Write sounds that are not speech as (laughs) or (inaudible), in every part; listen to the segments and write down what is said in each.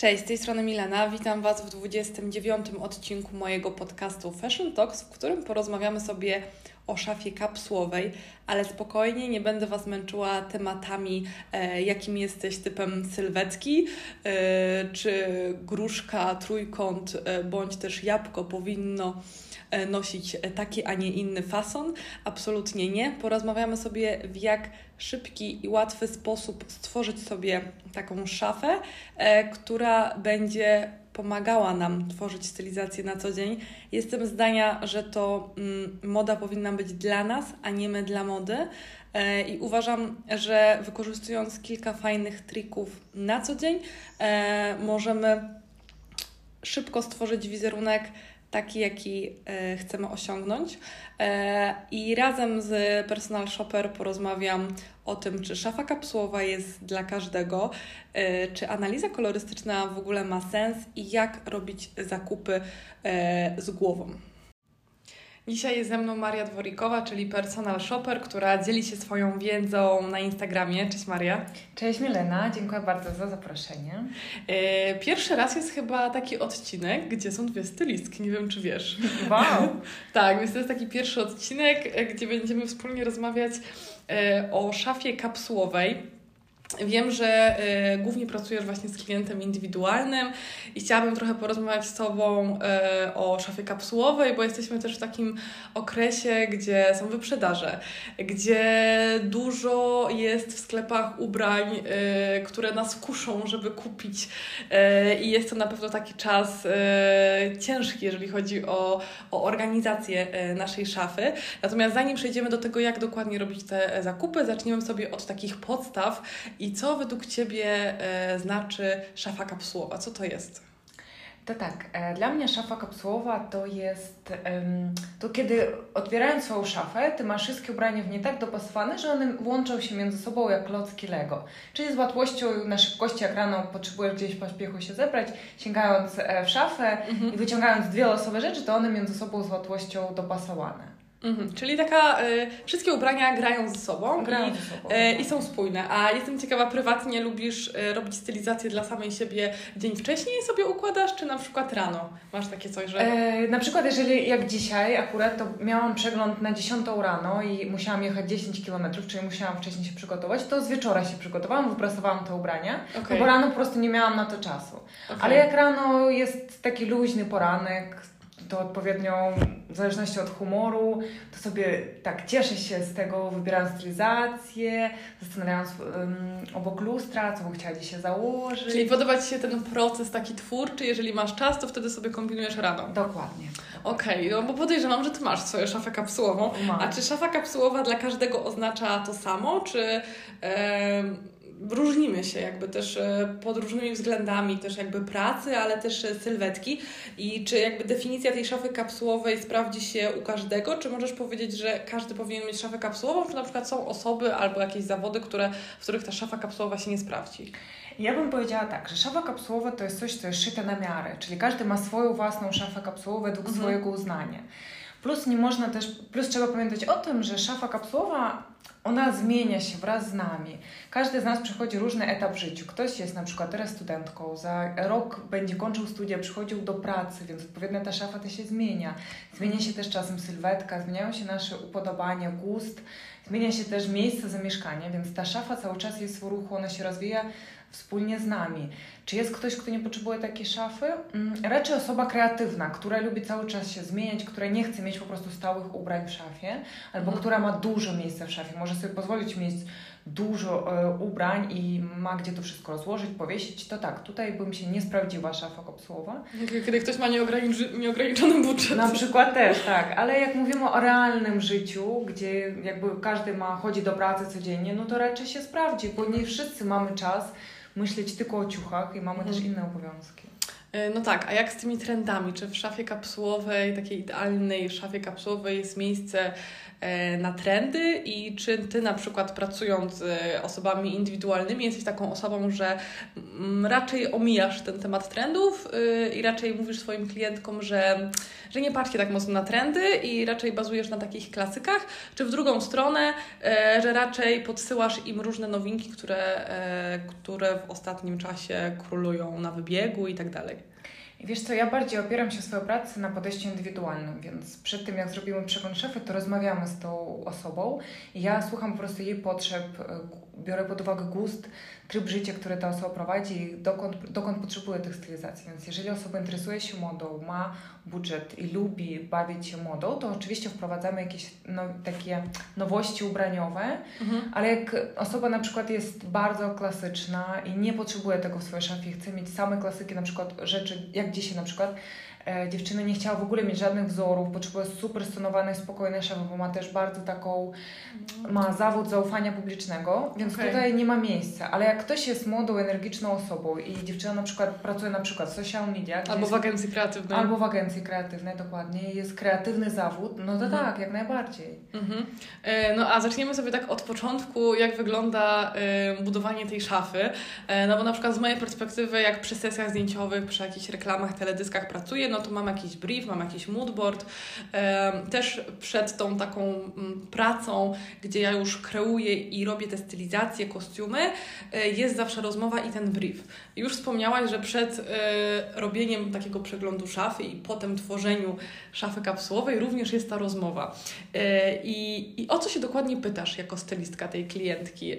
Cześć, z tej strony Milena. Witam Was w 29 odcinku mojego podcastu Fashion Talks, w którym porozmawiamy sobie o szafie kapsułowej, ale spokojnie, nie będę Was męczyła tematami, e, jakim jesteś typem sylwetki, e, czy gruszka, trójkąt, e, bądź też jabłko powinno e, nosić taki, a nie inny fason. Absolutnie nie. Porozmawiamy sobie w jak szybki i łatwy sposób stworzyć sobie taką szafę, e, która będzie pomagała nam tworzyć stylizację na co dzień. Jestem zdania, że to mm, moda powinna być dla nas, a nie my dla mody. E, I uważam, że wykorzystując kilka fajnych trików na co dzień, e, możemy szybko stworzyć wizerunek taki, jaki e, chcemy osiągnąć. I razem z Personal Shopper porozmawiam o tym, czy szafa kapsułowa jest dla każdego, e, czy analiza kolorystyczna w ogóle ma sens i jak robić zakupy z głową. Dzisiaj jest ze mną Maria Dworikowa, czyli personal shopper, która dzieli się swoją wiedzą na Instagramie. Cześć Maria. Cześć Milena, dziękuję bardzo za zaproszenie. E, pierwszy raz jest chyba taki odcinek, gdzie są dwie stylistki, nie wiem czy wiesz. Wow! (laughs) tak, więc to jest taki pierwszy odcinek, e, gdzie będziemy wspólnie rozmawiać e, o szafie kapsułowej Wiem, że y, głównie pracujesz właśnie z klientem indywidualnym i chciałabym trochę porozmawiać z Tobą y, o szafie kapsułowej, bo jesteśmy też w takim okresie, gdzie są wyprzedaże, gdzie dużo jest w sklepach ubrań, y, które nas kuszą, żeby kupić i jest to na pewno taki czas ciężki, jeżeli chodzi o, o organizację naszej szafy. Natomiast zanim przejdziemy do tego, jak dokładnie robić te zakupy, zaczniemy sobie od takich podstaw i co według Ciebie e, znaczy szafa kapsułowa? Co to jest? To tak, e, dla mnie szafa kapsułowa to jest to, kiedy otwierając swoją szafę, ty masz wszystkie ubrania w nie tak dopasowane, że one łączą się między sobą jak klocki Lego. Czyli z łatwością, na szybkości, jak rano potrzebujesz gdzieś po śpiechu się zebrać, sięgając e, w szafę mhm. i wyciągając dwie losowe rzeczy, to one między sobą z łatwością dopasowane. Mhm, czyli taka, y, wszystkie ubrania grają ze sobą, grają i, ze sobą. Y, i są spójne. A jestem ciekawa, prywatnie lubisz y, robić stylizację dla samej siebie dzień wcześniej sobie układasz, czy na przykład rano? Masz takie coś, że... E, na przykład jeżeli jak dzisiaj akurat, to miałam przegląd na 10 rano i musiałam jechać 10 km, czyli musiałam wcześniej się przygotować, to z wieczora się przygotowałam, wyprasowałam te ubrania, okay. no bo rano po prostu nie miałam na to czasu. Okay. Ale jak rano jest taki luźny poranek, to odpowiednią, w zależności od humoru, to sobie tak cieszę się z tego, wybieram stylizację, zastanawiając um, obok lustra, co bym chciała dzisiaj założyć. Czyli podoba Ci się ten proces taki twórczy, jeżeli masz czas, to wtedy sobie kombinujesz rano. Dokładnie. Okej, okay, no bo podejrzewam, że Ty masz swoją szafę kapsułową. Mam. A czy szafa kapsułowa dla każdego oznacza to samo, czy... Yy różnimy się jakby też e, pod różnymi względami, też jakby pracy, ale też e, sylwetki. I czy jakby definicja tej szafy kapsułowej sprawdzi się u każdego, czy możesz powiedzieć, że każdy powinien mieć szafę kapsułową, czy na przykład są osoby albo jakieś zawody, które, w których ta szafa kapsułowa się nie sprawdzi? Ja bym powiedziała tak, że szafa kapsułowa to jest coś, co jest szyte na miarę, czyli każdy ma swoją własną szafę kapsułową według mhm. swojego uznania. Plus nie można też, plus trzeba pamiętać o tym, że szafa kapsułowa, ona zmienia się wraz z nami. Każdy z nas przechodzi różny etap w życiu. Ktoś jest na przykład teraz studentką, za rok będzie kończył studia, przychodził do pracy, więc odpowiednio ta szafa też się zmienia. Zmienia się też czasem sylwetka, zmieniają się nasze upodobania, gust, zmienia się też miejsce zamieszkania, więc ta szafa cały czas jest w ruchu, ona się rozwija wspólnie z nami. Czy jest ktoś, kto nie potrzebuje takiej szafy? Mm, raczej osoba kreatywna, która lubi cały czas się zmieniać, która nie chce mieć po prostu stałych ubrań w szafie, albo mhm. która ma dużo miejsca w szafie, może sobie pozwolić mieć dużo e, ubrań i ma gdzie to wszystko rozłożyć, powiesić, to tak, tutaj bym się nie sprawdziła szafa kapsułowa. Kiedy ktoś ma nieograniczy, nieograniczony budżet. Na przykład też, tak, ale jak mówimy o realnym życiu, gdzie jakby każdy ma, chodzi do pracy codziennie, no to raczej się sprawdzi, bo nie wszyscy mamy czas myśleć tylko o ciuchach i mamy mhm. też inne obowiązki. E, no tak, a jak z tymi trendami? Czy w szafie kapsułowej, takiej idealnej szafie kapsułowej jest miejsce na trendy i czy Ty na przykład pracując z osobami indywidualnymi jesteś taką osobą, że mm, raczej omijasz ten temat trendów i raczej mówisz swoim klientkom, że, że nie patrzcie tak mocno na trendy i raczej bazujesz na takich klasykach, czy w drugą stronę, że raczej podsyłasz im różne nowinki, które, które w ostatnim czasie królują na wybiegu i tak dalej? Wiesz co, ja bardziej opieram się w swojej pracy na podejściu indywidualnym, więc przed tym jak zrobimy przegląd szefy, to rozmawiamy z tą osobą i ja słucham po prostu jej potrzeb, biorę pod uwagę gust, tryb życia, który ta osoba prowadzi, dokąd, dokąd potrzebuje tych stylizacji. Więc jeżeli osoba interesuje się modą, ma budżet i lubi bawić się modą, to oczywiście wprowadzamy jakieś no, takie nowości ubraniowe, mhm. ale jak osoba na przykład jest bardzo klasyczna i nie potrzebuje tego w swojej szafie, chce mieć same klasyki, na przykład rzeczy, jak dzisiaj na przykład, dziewczyna nie chciała w ogóle mieć żadnych wzorów, potrzebuje super stonowanej, spokojnej szafy, bo ma też bardzo taką, ma zawód zaufania publicznego, więc okay. tutaj nie ma miejsca. Ale jak ktoś jest młodą, energiczną osobą i dziewczyna na przykład pracuje na przykład w social media, albo w agencji kreatywnej. Albo w agencji kreatywnej, dokładnie. Jest kreatywny zawód, no to mhm. tak, jak najbardziej. Mhm. E, no a zaczniemy sobie tak od początku, jak wygląda e, budowanie tej szafy. E, no bo na przykład z mojej perspektywy, jak przy sesjach zdjęciowych, przy jakichś reklamach, teledyskach pracuję, no to mam jakiś brief, mam jakiś moodboard. Też przed tą taką mm, pracą, gdzie ja już kreuję i robię te stylizacje, kostiumy, jest zawsze rozmowa i ten brief. Już wspomniałaś, że przed robieniem takiego przeglądu szafy i potem tworzeniu szafy kapsułowej również jest ta rozmowa. I, I o co się dokładnie pytasz jako stylistka tej klientki?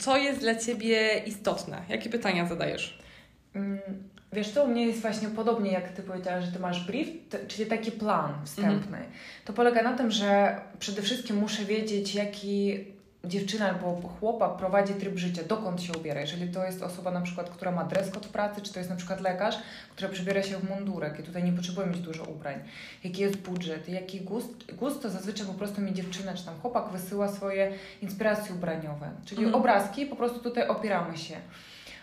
Co jest dla Ciebie istotne? Jakie pytania zadajesz? Wiesz, to u mnie jest właśnie podobnie, jak Ty powiedziałaś, że Ty masz brief, to, czyli taki plan wstępny. Mhm. To polega na tym, że przede wszystkim muszę wiedzieć, jaki dziewczyna albo chłopak prowadzi tryb życia, dokąd się ubiera. Jeżeli to jest osoba na przykład, która ma dress code w pracy, czy to jest na przykład lekarz, która przybiera się w mundurek i tutaj nie potrzebuje mieć dużo ubrań. Jaki jest budżet, jaki gust. Gust to zazwyczaj po prostu mi dziewczyna czy tam chłopak wysyła swoje inspiracje ubraniowe. Czyli mhm. obrazki, po prostu tutaj opieramy się.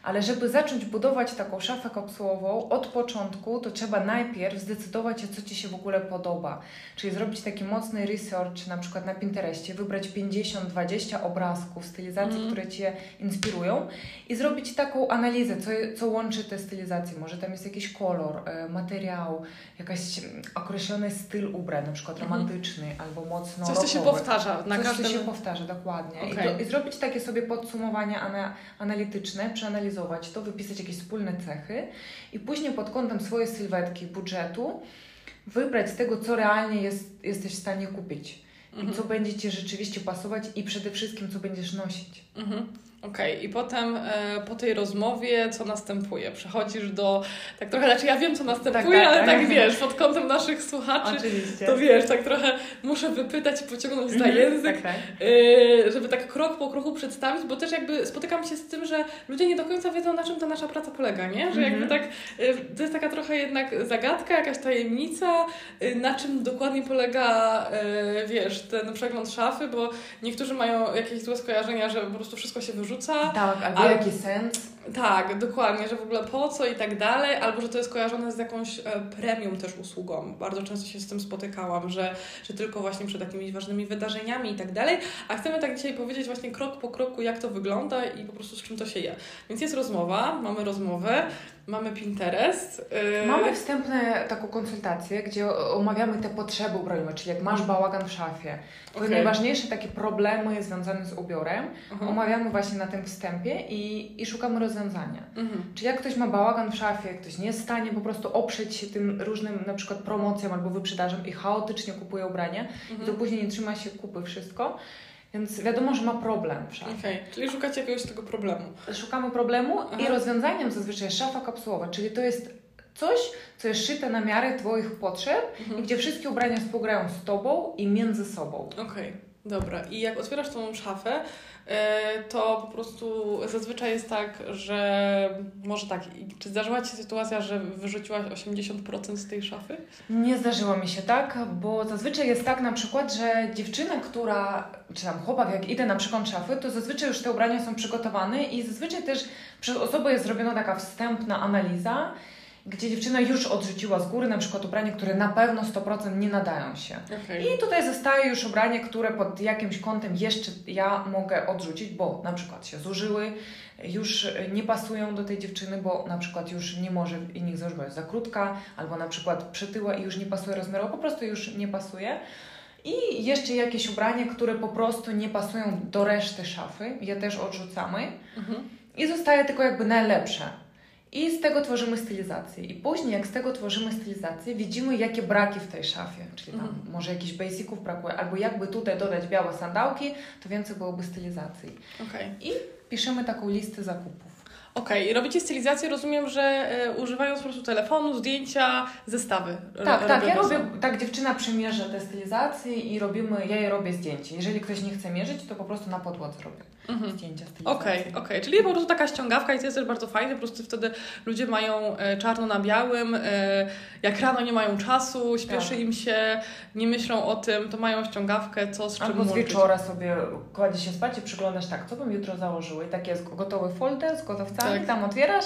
Ale żeby zacząć budować taką szafę kapsułową od początku, to trzeba najpierw zdecydować się, co Ci się w ogóle podoba. Czyli zrobić taki mocny research, na przykład na Pinterestie, wybrać 50-20 obrazków, stylizacji, mm. które Cię inspirują i zrobić taką analizę, co, co łączy te stylizacje. Może tam jest jakiś kolor, e, materiał, jakiś określony styl ubrań, na przykład mhm. romantyczny mm. albo mocno Coś, co się powtarza. Na Coś, każdym... co się powtarza, dokładnie. Okay. I, I, zrobić takie sobie podsumowania ana, analityczne, przeanalizować przeanalizować to, wypisać jakieś wspólne cechy i później pod kątem swojej sylwetki, budżetu wybrać z tego, co realnie jest, jesteś w stanie kupić. Mhm. I co będzie Ci rzeczywiście pasować i przede wszystkim, co będziesz nosić. Mhm. Okej, okay. i potem e, po tej rozmowie co następuje? Przechodzisz do, tak trochę, znaczy ja wiem co następuje, tak, tak, ale tak. tak wiesz, pod kątem naszych słuchaczy, Oczywiście. to wiesz, tak trochę muszę wypytać i pociągnąć za mhm, język, tak, e, żeby tak krok po kroku przedstawić, bo też jakby spotykam się z tym, że ludzie nie do końca wiedzą na czym ta nasza praca polega, nie? Że jakby mhm. tak, e, to jest taka trochę jednak zagadka, jakaś tajemnica, e, na czym dokładnie polega, e, wiesz, ten przegląd szafy, bo niektórzy mają jakieś złe skojarzenia, że po prostu wszystko się wyrzuca wyrzuca. Tak, albo ale, jaki sens. Tak, dokładnie, że w ogóle po co i tak dalej, albo że to jest kojarzone z jakąś e, premium też usługą. Bardzo często się z tym spotykałam, że, że tylko właśnie przed takimi ważnymi wydarzeniami i tak dalej. A chcemy tak dzisiaj powiedzieć właśnie krok po kroku, jak to wygląda i po prostu z czym to się je. Więc jest rozmowa, mamy rozmowę, mamy Pinterest. Yy... Mamy wstępne taką konsultację, gdzie omawiamy te potrzeby ubraniowe, czyli jak masz bałagan w szafie, okay. najważniejsze takie problemy związane z ubiorem, uh-huh. omawiamy właśnie na tym wstępie i, i szukamy rozwiązania. Uh-huh. Czy jak ktoś ma bałagan w szafie, ktoś nie jest w stanie po prostu oprzeć się tym różnym na przykład promocjom albo wyprzedażom i chaotycznie kupuje ubranie uh-huh. i to później nie trzyma się kupy wszystko, więc wiadomo, że ma problem w szafie. Okay. Czyli szukacie jakiegoś tego problemu. Szukamy problemu Aha. i rozwiązaniem zazwyczaj jest szafa kapsułowa, czyli to jest coś, co jest szyte na miarę Twoich potrzeb mhm. i gdzie wszystkie ubrania współgrają z Tobą i między sobą. Okej, okay. dobra. I jak otwierasz tą szafę, to po prostu zazwyczaj jest tak, że może tak, czy zdarzyła Ci się sytuacja, że wyrzuciłaś 80% z tej szafy? Nie zdarzyło mi się tak, bo zazwyczaj jest tak na przykład, że dziewczyna, która, czy tam chłopak, jak idę na przykład szafy, to zazwyczaj już te ubrania są przygotowane i zazwyczaj też przez osobę jest zrobiona taka wstępna analiza gdzie dziewczyna już odrzuciła z góry na przykład ubranie, które na pewno 100% nie nadają się. Okay. I tutaj zostaje już ubranie, które pod jakimś kątem jeszcze ja mogę odrzucić, bo na przykład się zużyły, już nie pasują do tej dziewczyny, bo na przykład już nie może i nich założyć, jest za krótka, albo na przykład przytyła i już nie pasuje rozmiarowo, po prostu już nie pasuje. I jeszcze jakieś ubrania, które po prostu nie pasują do reszty szafy, je też odrzucamy. Mhm. I zostaje tylko jakby najlepsze. I z tego tworzymy stylizację. I później, jak z tego tworzymy stylizację, widzimy, jakie braki w tej szafie. Czyli tam mhm. może jakichś basiców brakuje, albo jakby tutaj dodać białe sandałki, to więcej byłoby stylizacji. Okay. I piszemy taką listę zakupów. Okej, okay. robicie stylizację, rozumiem, że e, używając po prostu telefonu, zdjęcia, zestawy. Tak, tak, ja robię, tak dziewczyna przymierza te stylizacje i robimy, ja jej robię zdjęcie. Jeżeli ktoś nie chce mierzyć, to po prostu na podłodze robię mhm. zdjęcia stylizacji. Okej, okay, okej, okay. czyli po prostu taka ściągawka i to jest też bardzo fajne, po prostu wtedy ludzie mają e, czarno na białym, e, jak rano nie mają czasu, śpieszy tak. im się, nie myślą o tym, to mają ściągawkę, co z czym Albo z wieczora sobie kładzie się spać i przyglądasz tak, co bym jutro założyły. I tak jest gotowy folder z gotowcami, tak. tam otwierasz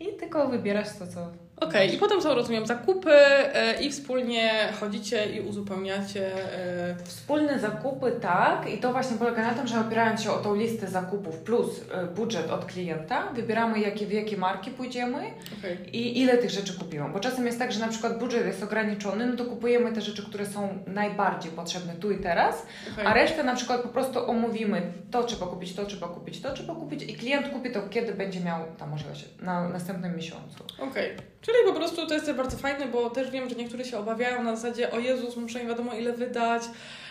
i tylko wybierasz to, co Okej, okay. i potem są, rozumiem, zakupy e, i wspólnie chodzicie i uzupełniacie. E... Wspólne zakupy, tak. I to właśnie polega na tym, że opierając się o tą listę zakupów plus e, budżet od klienta, wybieramy jakie, w jakie marki pójdziemy okay. i ile tych rzeczy kupimy. Bo czasem jest tak, że na przykład budżet jest ograniczony, no to kupujemy te rzeczy, które są najbardziej potrzebne tu i teraz, okay. a resztę na przykład po prostu omówimy, to trzeba kupić, to trzeba kupić, to trzeba kupić i klient kupi to, kiedy będzie miał tam możliwość, na następnym miesiącu. Okej. Czyli po prostu to jest bardzo fajne, bo też wiem, że niektórzy się obawiają na zasadzie o Jezus, muszę nie wiadomo ile wydać,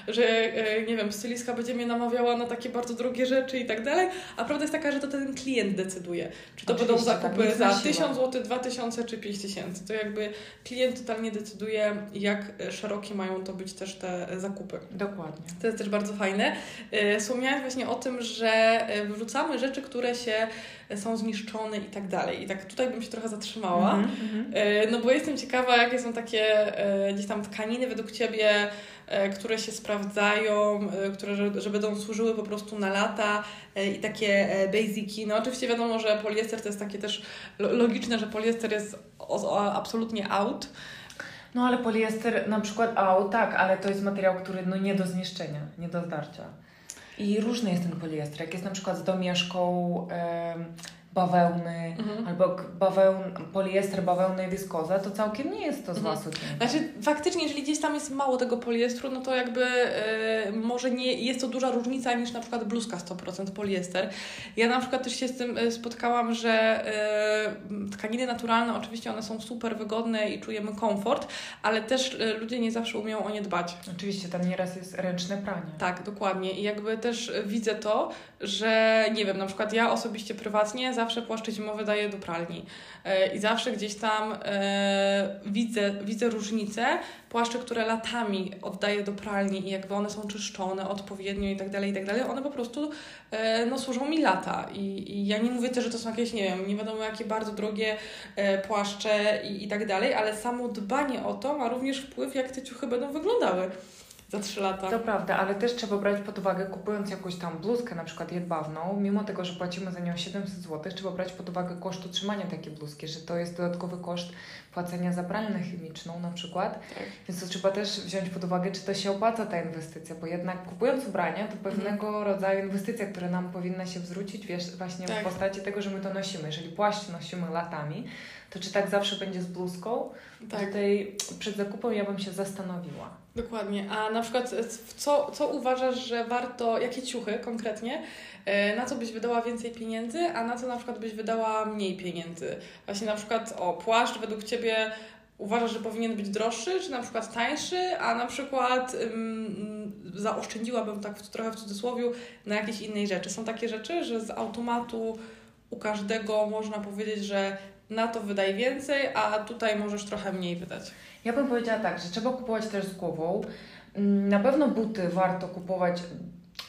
że e, nie wiem, stylistka będzie mnie namawiała na takie bardzo drogie rzeczy i tak dalej, a prawda jest taka, że to ten klient decyduje, czy to Oczywiście, będą zakupy tak, za 1000 zł, 2000 czy 5000. To jakby klient totalnie decyduje, jak szerokie mają to być też te zakupy. Dokładnie. To jest też bardzo fajne. E, wspomniałaś właśnie o tym, że e, wrzucamy rzeczy, które się są zniszczone i tak dalej. I tak tutaj bym się trochę zatrzymała, mm -hmm. no bo jestem ciekawa, jakie są takie gdzieś tam tkaniny według Ciebie, E, które się sprawdzają, e, które że będą służyły po prostu na lata e, i takie basiki. No oczywiście wiadomo, że poliester to jest takie też logiczne, że poliester jest absolutnie out. No ale poliester na przykład out, tak, ale to jest materiał, który no nie do zniszczenia, nie do zdarcia. I różny jest ten poliester. Jak jest na przykład z domieszką bawełny mhm. albo bawełn, poliester, bawełny i wiskoza, to całkiem nie jest to zła mhm. sukienka. Znaczy faktycznie, jeżeli gdzieś tam jest mało tego poliestru, no to jakby yy, może nie jest to duża różnica niż na przykład bluzka 100% poliester. Ja na przykład też się z tym e, spotkałam, że yy, tkaniny naturalne oczywiście one są super wygodne i czujemy komfort, ale też ludzie nie zawsze umieją o nie dbać. Oczywiście, tam nieraz jest ręczne pranie. Tak, dokładnie. I jakby też widzę to, że nie wiem, na przykład ja osobiście prywatnie zawsze płaszcze zimowe daję do pralni e, i zawsze gdzieś tam e, widzę, widzę różnicę. Płaszcze, które latami oddaję do pralni i jakby one są czyszczone odpowiednio i tak dalej, i tak dalej, one po prostu e, no, służą mi lata. I, I ja nie mówię też, że to są jakieś, nie wiem, nie wiadomo jakie bardzo drogie płaszcze i, i tak dalej, ale samo dbanie o to ma również wpływ, jak te ciuchy będą wyglądały za 3 lata. To prawda, ale też trzeba brać pod uwagę, kupując jakąś tam bluzkę, na przykład jedwabną, mimo tego, że płacimy za nią 700 zł, trzeba brać pod uwagę koszt utrzymania takiej bluzki, że to jest dodatkowy koszt płacenia za pralnię chemiczną na przykład. Tak. Więc to trzeba też wziąć pod uwagę, czy to się opłaca ta inwestycja, bo jednak kupując ubrania, to pewnego mhm. rodzaju inwestycja, która nam powinna się zwrócić, wiesz, właśnie tak. w postaci tego, że my to nosimy. Jeżeli płaszcz nosimy latami, to czy tak zawsze będzie z bluzką? Tak. Tutaj przed zakupem ja bym się zastanowiła. Dokładnie. A na przykład co, co uważasz, że warto, jakie ciuchy konkretnie, e, na co byś wydała więcej pieniędzy, a na co na przykład byś wydała mniej pieniędzy? Właśnie na przykład o płaszcz według Ciebie uważasz, że powinien być droższy, czy na przykład tańszy, a na przykład ym, zaoszczędziłabym tak w, trochę w cudzysłowie na jakiejś innej rzeczy. Są takie rzeczy, że z automatu u każdego można powiedzieć, że na to wydaj więcej, a tutaj możesz trochę mniej wydać. Ja bym powiedziała tak, że trzeba kupować też z głową. Mm, na pewno buty warto kupować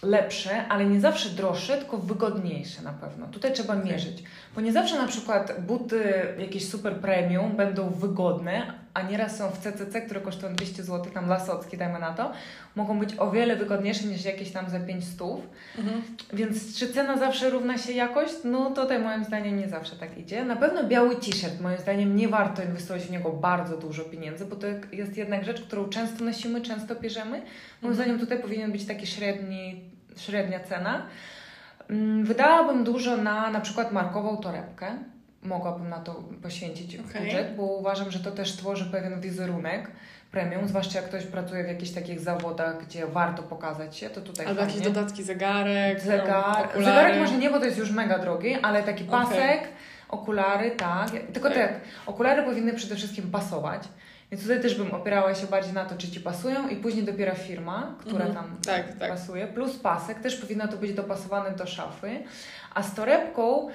lepsze, ale nie zawsze droższe, tylko wygodniejsze na pewno. Tutaj trzeba mierzyć, Bo nie zawsze na przykład buty jakieś super premium będą wygodne, a nieraz są w CCC, które kosztują 200 zł, tam lasocki, dajmy na to, mogą być o wiele wygodniejsze niż jakieś tam za 5 stów. Mhm. Więc czy cena zawsze równa się jakość? No tutaj moim zdaniem nie zawsze tak idzie. Na pewno biały t-shirt, moim zdaniem nie warto inwestować w niego bardzo dużo pieniędzy, bo to jest jednak rzecz, którą często nosimy, często bierzemy. Moim mhm. zdaniem tutaj powinien być taki średni, średnia cena. Mm, wydałabym dużo na na przykład markową torebkę. Mogłabym na to poświęcić okay. budżet, bo uważam, że to też tworzy pewien wizerunek premium, zwłaszcza jak ktoś pracuje w jakichś takich zawodach, gdzie warto pokazać się, to tutaj Albo jakieś dodatki, zegarek, Zegar, Zegarek może nie, bo to jest już mega drogi, ale taki pasek, okay. okulary, tak. Tylko okay. tak, okulary powinny przede wszystkim pasować. Więc tutaj też bym opierała się bardziej na to, czy Ci pasują i później dopiero firma, która mhm. tam tak, tak. pasuje, plus pasek, też powinno to być dopasowane do szafy. A z torebką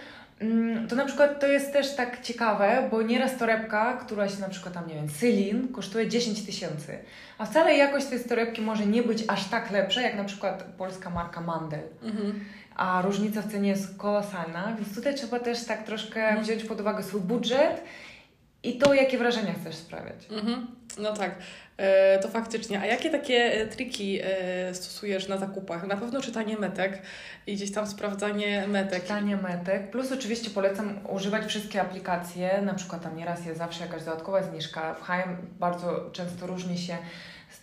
to na przykład to jest też tak ciekawe, bo nieraz torebka, która się na przykład tam, nie wiem, Cylin kosztuje 10 tysięcy, a wcale jakość tej torebki może nie być aż tak lepsza, jak na przykład polska marka Mandel. Mhm. A różnica w cenie jest kolosalna, więc tutaj trzeba też tak troszkę mhm. wziąć pod uwagę swój budżet i to, jakie wrażenia chcesz sprawiać. Mhm. No tak, e, to faktycznie. A jakie takie e, triki e, stosujesz na zakupach? Na pewno czytanie metek i gdzieś tam sprawdzanie metek. Czytanie metek, plus oczywiście polecam używać wszystkie aplikacje, na przykład tam nieraz jest zawsze jakaś dodatkowa zniżka. W H&M bardzo często różni się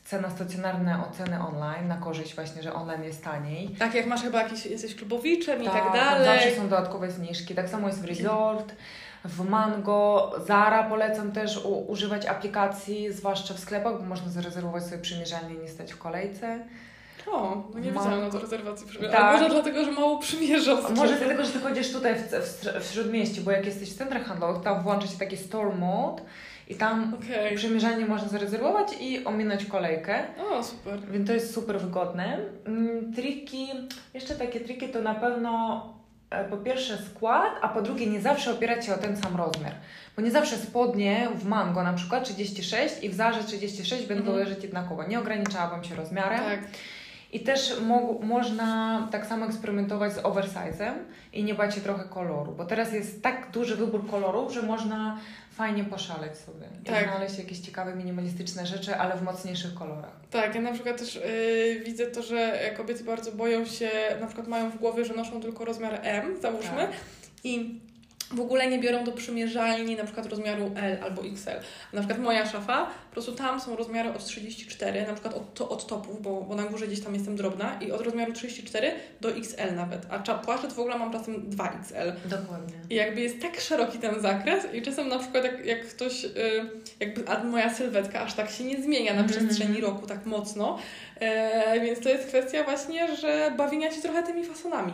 cena stacjonarna oceny online na korzyść właśnie, że online jest taniej. Tak, jak masz chyba jakiś, jesteś klubowiczem tak, i tak dalej. zawsze są dodatkowe zniżki. Tak samo jest w Resort. W Mango, Zara polecam też u, używać aplikacji, zwłaszcza w sklepach, bo można zarezerwować sobie przymierzalnie i nie stać w kolejce. O, no nie Ma... wiedziałam na to rezerwacji przymierza. Tak. może dlatego, że mało przymierza Może dlatego, że ty chodzisz tutaj w, w, w śródmieście, bo jak jesteś w centrach handlowych, tam włącza się taki store mode i tam okay. przymierzanie można zarezerwować i ominąć kolejkę. O, super. Więc to jest super wygodne. Mm, triki, jeszcze takie triki to na pewno po pierwsze skład, a po drugie nie zawsze opierać się o ten sam rozmiar. Bo nie zawsze spodnie w Mango na przykład 36 i w Zarze 36 będą mhm. leżeć jednakowo. Nie ograniczałabym się rozmiarem. Tak. I też mo można tak samo eksperymentować z oversizem i nie bać się trochę koloru, bo teraz jest tak duży wybór kolorów, że można fajnie poszaleć sobie tak. i znaleźć jakieś ciekawe, minimalistyczne rzeczy, ale w mocniejszych kolorach. Tak, ja na przykład też yy, widzę to, że kobiety bardzo boją się, na przykład mają w głowie, że noszą tylko rozmiar M, załóżmy, tak. i w ogóle nie biorą do przymierzalni na przykład rozmiaru L albo XL. Na przykład moja szafa, po prostu tam są rozmiary od 34, na przykład od, to, od topów, bo, bo na górze gdzieś tam jestem drobna i od rozmiaru 34 do XL nawet, a płaszczyt w ogóle mam czasem 2XL. Dokładnie. I jakby jest tak szeroki ten zakres i czasem na przykład jak, jak ktoś, y, jakby a moja sylwetka aż tak się nie zmienia na -hmm. przestrzeni roku tak mocno, e, więc to jest kwestia właśnie, że bawienia się trochę tymi fasonami.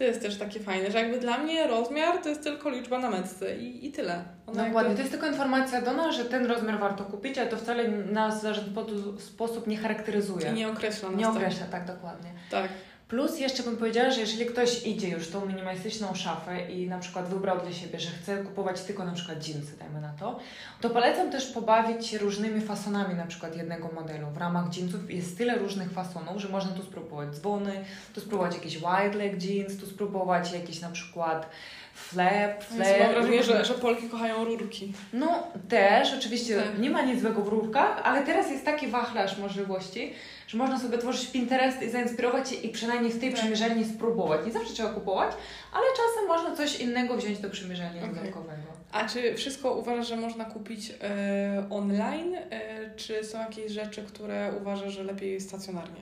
To jest też takie fajne, że jakby dla mnie rozmiar to jest tylko liczba na metce i, i tyle. Ona Dokładnie, jakby... to jest tylko informacja do nas, że ten rozmiar warto kupić, ale to wcale nas w żaden sposób nie charakteryzuje. I nie określa nas. Nie określa, tak dokładnie. Tak. Plus jeszcze bym powiedziała, że jeżeli ktoś idzie już tą minimalistyczną szafę i na przykład wybrał dla siebie, że chce kupować tylko na przykład jeansy, dajmy na to, to polecam też pobawić się różnymi fasonami na przykład jednego modelu. W ramach jeansów jest tyle różnych fasonów, że można tu spróbować dzwony, tu spróbować jakieś wide leg jeans, tu spróbować jakieś na przykład flap, flap. Mam wrażenie, że, że Polki kochają rurki. No też, oczywiście tak. nie ma nic złego w rurkach, ale teraz jest taki wachlarz możliwości, że można sobie tworzyć Pinterest i zainspirować się i przynajmniej w tej tak. przymierzalni spróbować. Nie zawsze trzeba kupować, ale czasem można coś innego wziąć do przymierzenia okay. dodatkowego. A czy wszystko uważasz, że można kupić e, online, e, czy są jakieś rzeczy, które uważasz, że lepiej stacjonarnie?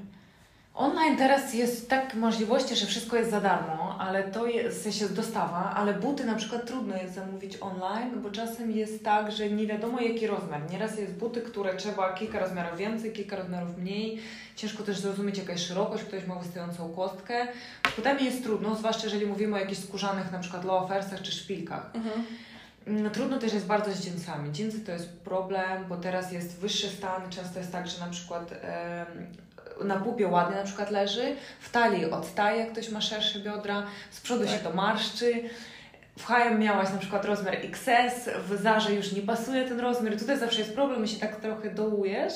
Online teraz jest tak możliwości, że wszystko jest za darmo, ale to jest w sensie dostawa, ale buty na przykład trudno jest zamówić online, bo czasem jest tak, że nie wiadomo jaki rozmiar. Nieraz jest buty, które trzeba kilka rozmiarów więcej, kilka rozmiarów mniej. Ciężko też zrozumieć jaka jest szerokość, ktoś ma wystającą kostkę. Z butami jest trudno, zwłaszcza jeżeli mówimy o jakichś skórzanych na przykład loafersach czy szpilkach. Mhm. No, trudno też jest bardzo z jeansami. Jeansy to jest problem, bo teraz jest wyższy stan. Często jest tak, że na przykład na pupie ładnie na przykład leży, w talii odstaje, ktoś ma szersze biodra, z przodu tak. się to marszczy. W H&M miałaś na przykład rozmiar XS, w Zarze już nie pasuje ten rozmiar. Tutaj zawsze jest problem się tak trochę dołujesz.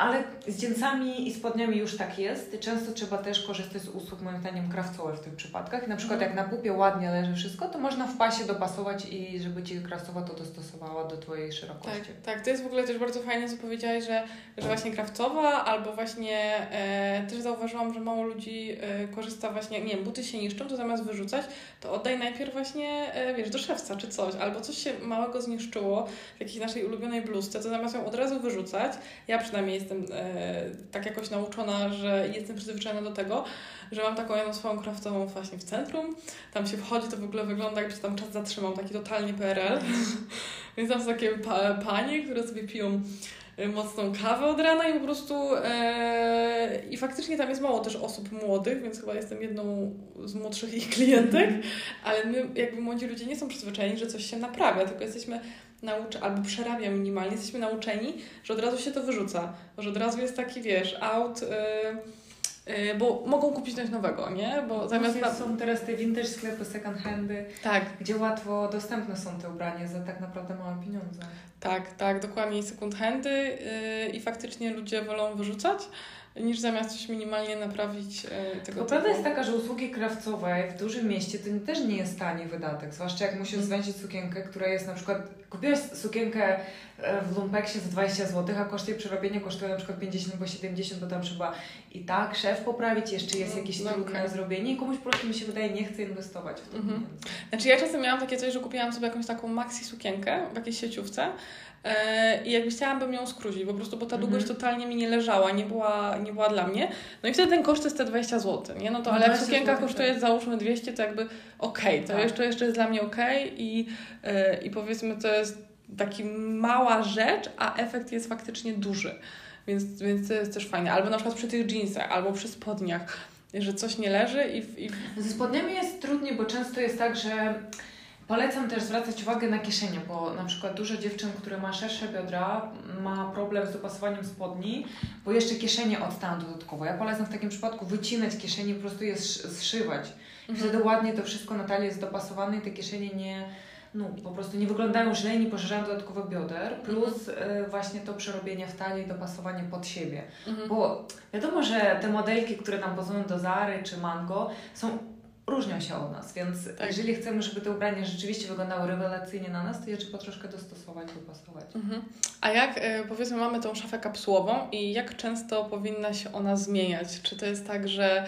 Ale z jeansami i spodniami już tak jest. Często trzeba też korzystać z usług, moim zdaniem, krawcowych w tych przypadkach. Na przykład jak na pupie ładnie leży wszystko, to można w pasie dopasować i żeby Ci krawcowa to dostosowała do Twojej szerokości. Tak, tak, to jest w ogóle też bardzo fajne, co powiedziałaś, że, że właśnie krawcowa albo właśnie e, też zauważyłam, że mało ludzi e, korzysta właśnie, nie wiem, buty się niszczą, to zamiast wyrzucać, to oddaj najpierw właśnie, e, wiesz, do szewca czy coś, albo coś się małego zniszczyło w jakiejś naszej ulubionej bluzce, to zamiast ją od razu wyrzucać, ja przynajmniej jestem e, tak jakoś nauczona, że jestem przyzwyczajona do tego, że mam taką jedną swoją kraftową właśnie w centrum. Tam się wchodzi, to w ogóle wygląda jakby się tam czas zatrzymał, taki totalnie PRL. (laughs) Więc tam są takie pa panie, które sobie piją e, mocną kawę od rana i po prostu e, i faktycznie tam jest mało też osób młodych, więc chyba jestem jedną z młodszych ich klientek, ale my jakby młodzi ludzie nie są przyzwyczajeni, że coś się naprawia, tylko jesteśmy nauczy, albo przerabia minimalnie, jesteśmy nauczeni, że od razu się to wyrzuca, że od razu jest taki, wiesz, out, yy, yy, bo mogą kupić coś nowego, nie? Bo zamiast... Na... Są teraz te vintage sklepy, second handy, tak. gdzie łatwo dostępne są te ubrania za tak naprawdę małe pieniądze. Tak, tak, dokładnie second handy yy, i faktycznie ludzie wolą wyrzucać niż zamiast coś minimalnie naprawić e, tego Bo prawda jest taka, że usługi krawcowe w dużym mieście to też nie jest tani wydatek, zwłaszcza jak musisz mm. zwęzić sukienkę, która jest na przykład, kupiłeś sukienkę w lumpeksie za 20 zł, a koszt jej przerobienia kosztuje na przykład 50 albo 70, bo tam trzeba i tak szef poprawić, jeszcze jest no, jakieś no, trudne okay. zrobienie i komuś po prostu mi się wydaje nie chce inwestować w to. -hmm. Znaczy ja czasem miałam takie coś, że kupiłam sobie jakąś taką maxi sukienkę w jakiejś sieciówce E, I jakby chciałabym ją skrócić, po prostu, bo ta długość mhm. totalnie mi nie leżała, nie była, nie była dla mnie. No i wtedy ten koszt jest te 20 zł, nie? No to ale jak sukienka kosztuje tak. załóżmy 200, to jakby okej, okay, to tak. jeszcze, jeszcze jest dla mnie okej okay i, yy, i powiedzmy to jest taki mała rzecz, a efekt jest faktycznie duży. Więc, więc to jest też fajne. Albo na przykład przy tych jeansach, albo przy spodniach, że coś nie leży i... i... Ze spodniami jest trudniej, bo często jest tak, że Polecam też zwracać uwagę na kieszenie, bo na przykład dużo dziewczyn, które ma szersze biodra, ma problem z dopasowaniem spodni, bo jeszcze kieszenie odstają dodatkowo. Ja polecam w takim przypadku wycinać kieszenie, po prostu je zszywać. I mhm. wtedy ładnie to wszystko na talii jest dopasowane i te kieszenie nie, no, po prostu nie wyglądają źle i nie poszerzają dodatkowo bioder, plus mhm. y, właśnie to przerobienie w talii, dopasowanie pod siebie. Mhm. Bo wiadomo, że te modelki, które nam pozują do Zary czy Mango, są różnią się od nas, więc tak. jeżeli chcemy, żeby te ubrania rzeczywiście wyglądały rewelacyjnie na nas, to je trzeba troszkę dostosować, dopasować. Mhm. A jak, e, powiedzmy, mamy tą szafę kapsułową i jak często powinna się ona zmieniać? Czy to jest tak, że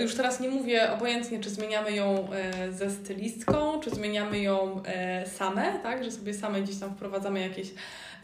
już teraz nie mówię obojętnie, czy zmieniamy ją ze stylistką, czy zmieniamy ją same, tak, że sobie same gdzieś tam wprowadzamy jakieś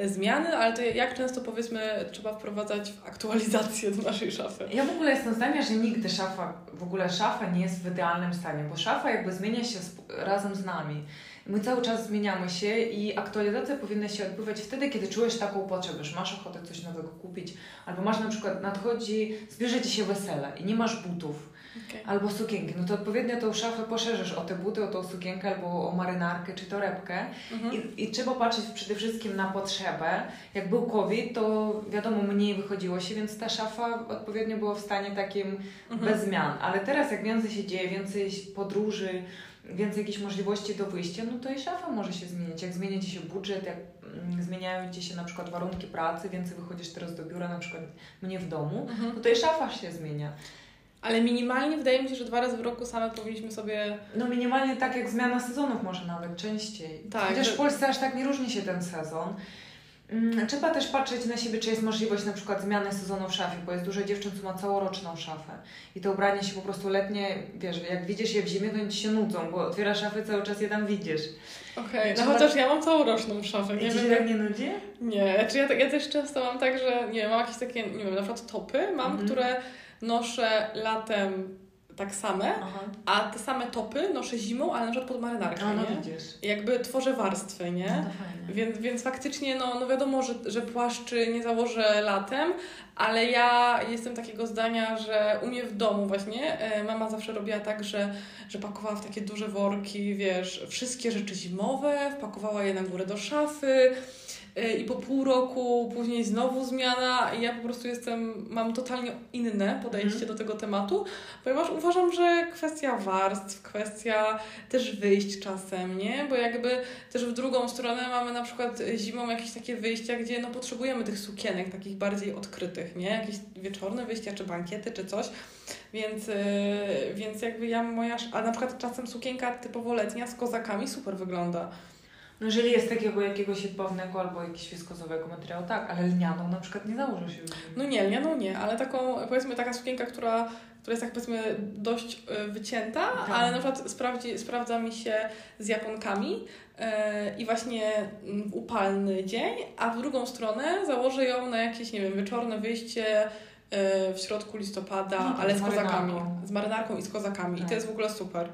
zmiany, ale to jak często powiedzmy trzeba wprowadzać aktualizację do naszej szafy? Ja w ogóle jestem zdania, że nigdy szafa, w ogóle szafa nie jest w idealnym stanie, bo szafa jakby zmienia się razem z nami. My cały czas zmieniamy się i aktualizacja powinna się odbywać wtedy, kiedy czujesz taką potrzebę, że masz ochotę coś nowego kupić, albo masz na przykład nadchodzi, zbierze ci się wesele i nie masz butów Okay. Albo sukienki. No to odpowiednio tą szafę poszerzysz o te buty, o tą sukienkę, albo o marynarkę, czy torebkę. Mhm. I, I trzeba patrzeć przede wszystkim na potrzebę. Jak był COVID, to wiadomo, mniej wychodziło się, więc ta szafa odpowiednio była w stanie takim mhm. bez zmian. Ale teraz jak więcej się dzieje, więcej podróży, więcej jakichś możliwości do wyjścia, no to i szafa może się zmienić. Jak zmienia Ci się budżet, jak mm, zmieniają Ci się na przykład warunki pracy, więcej wychodzisz teraz do biura, na przykład mnie w domu, mhm. no to i szafa się zmienia. Ale minimalnie wydaje mi się, że dwa razy w roku same powinniśmy sobie. No minimalnie tak jak zmiana sezonów, może nawet częściej. Tak. Chociaż że... w Polsce aż tak nie różni się ten sezon. Mm, trzeba też patrzeć na siebie, czy jest możliwość na przykład zmiany sezonu w szafie, bo jest dużo dziewczyn, co ma całoroczną szafę. I te ubrania się po prostu letnie, wiesz, jak widzisz je w zimie, to ci się nudzą, bo otwierasz szafę cały czas je tam widzisz. Okej, okay. no trzeba... chociaż ja mam całoroczną szafę. Nie I wiem, się tak nie nudzi? Nie, czy ja, ja też często mam tak, że nie wiem, mam jakieś takie, nie wiem, na przykład topy mam, -hmm. które noszę latem tak same, Aha. a te same topy noszę zimą, ale na przykład pod marynarkę, a, no nie? Widzisz. Jakby tworzę warstwy, nie? No więc, więc faktycznie, no, no wiadomo, że, że płaszczy nie założę latem, ale ja jestem takiego zdania, że u mnie w domu właśnie e, mama zawsze robiła tak, że, że pakowała w takie duże worki, wiesz, wszystkie rzeczy zimowe, wpakowała je na górę do szafy, i po pół roku później znowu zmiana i ja po prostu jestem, mam totalnie inne podejście mm. do tego tematu, ponieważ uważam, że kwestia warstw, kwestia też wyjść czasem, nie? Bo jakby też w drugą stronę mamy na przykład zimą jakieś takie wyjścia, gdzie no potrzebujemy tych sukienek takich bardziej odkrytych, nie? Jakieś wieczorne wyjścia, czy bankiety, czy coś. Więc, yy, więc jakby ja moja, a na przykład czasem sukienka typowo letnia z kozakami super wygląda. No jeżeli jest takiego jakiegoś jedwabnego albo jakiegoś wiskozowego materiału, tak, ale lnianą na przykład nie założę się. No nie, lnianą nie, ale taką, powiedzmy taka sukienka, która, która jest tak powiedzmy dość y, wycięta, tak. ale na przykład sprawdzi, sprawdza mi się z japonkami yy, i właśnie w upalny dzień, a w drugą stronę założę ją na jakieś, nie wiem, wieczorne wyjście w środku listopada, no, ale z, z kozakami. Z marynarką i z kozakami. Tak. I to jest w ogóle super.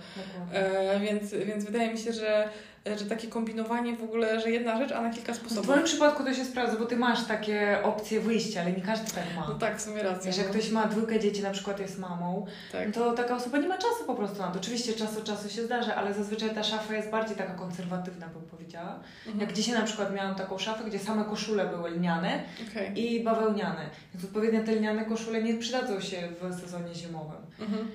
E, więc, więc wydaje mi się, że że takie kombinowanie w ogóle, że jedna rzecz, a na kilka sposobów. W Twoim przypadku to się sprawdza, bo Ty masz takie opcje wyjścia, ale nie każdy tak ma. No tak, w sumie racja. Wiesz, jak ktoś ma dwójkę dzieci, na przykład jest mamą, tak. to taka osoba nie ma czasu po prostu na to. Oczywiście czas od czasu się zdarza, ale zazwyczaj ta szafa jest bardziej taka konserwatywna, bym powiedziała. Mhm. Jak dzisiaj na przykład miałam taką szafę, gdzie same koszule były lniane okay. i bawełniane. Więc odpowiednio te lniane koszule nie przydadzą się w sezonie zimowym. Mhm.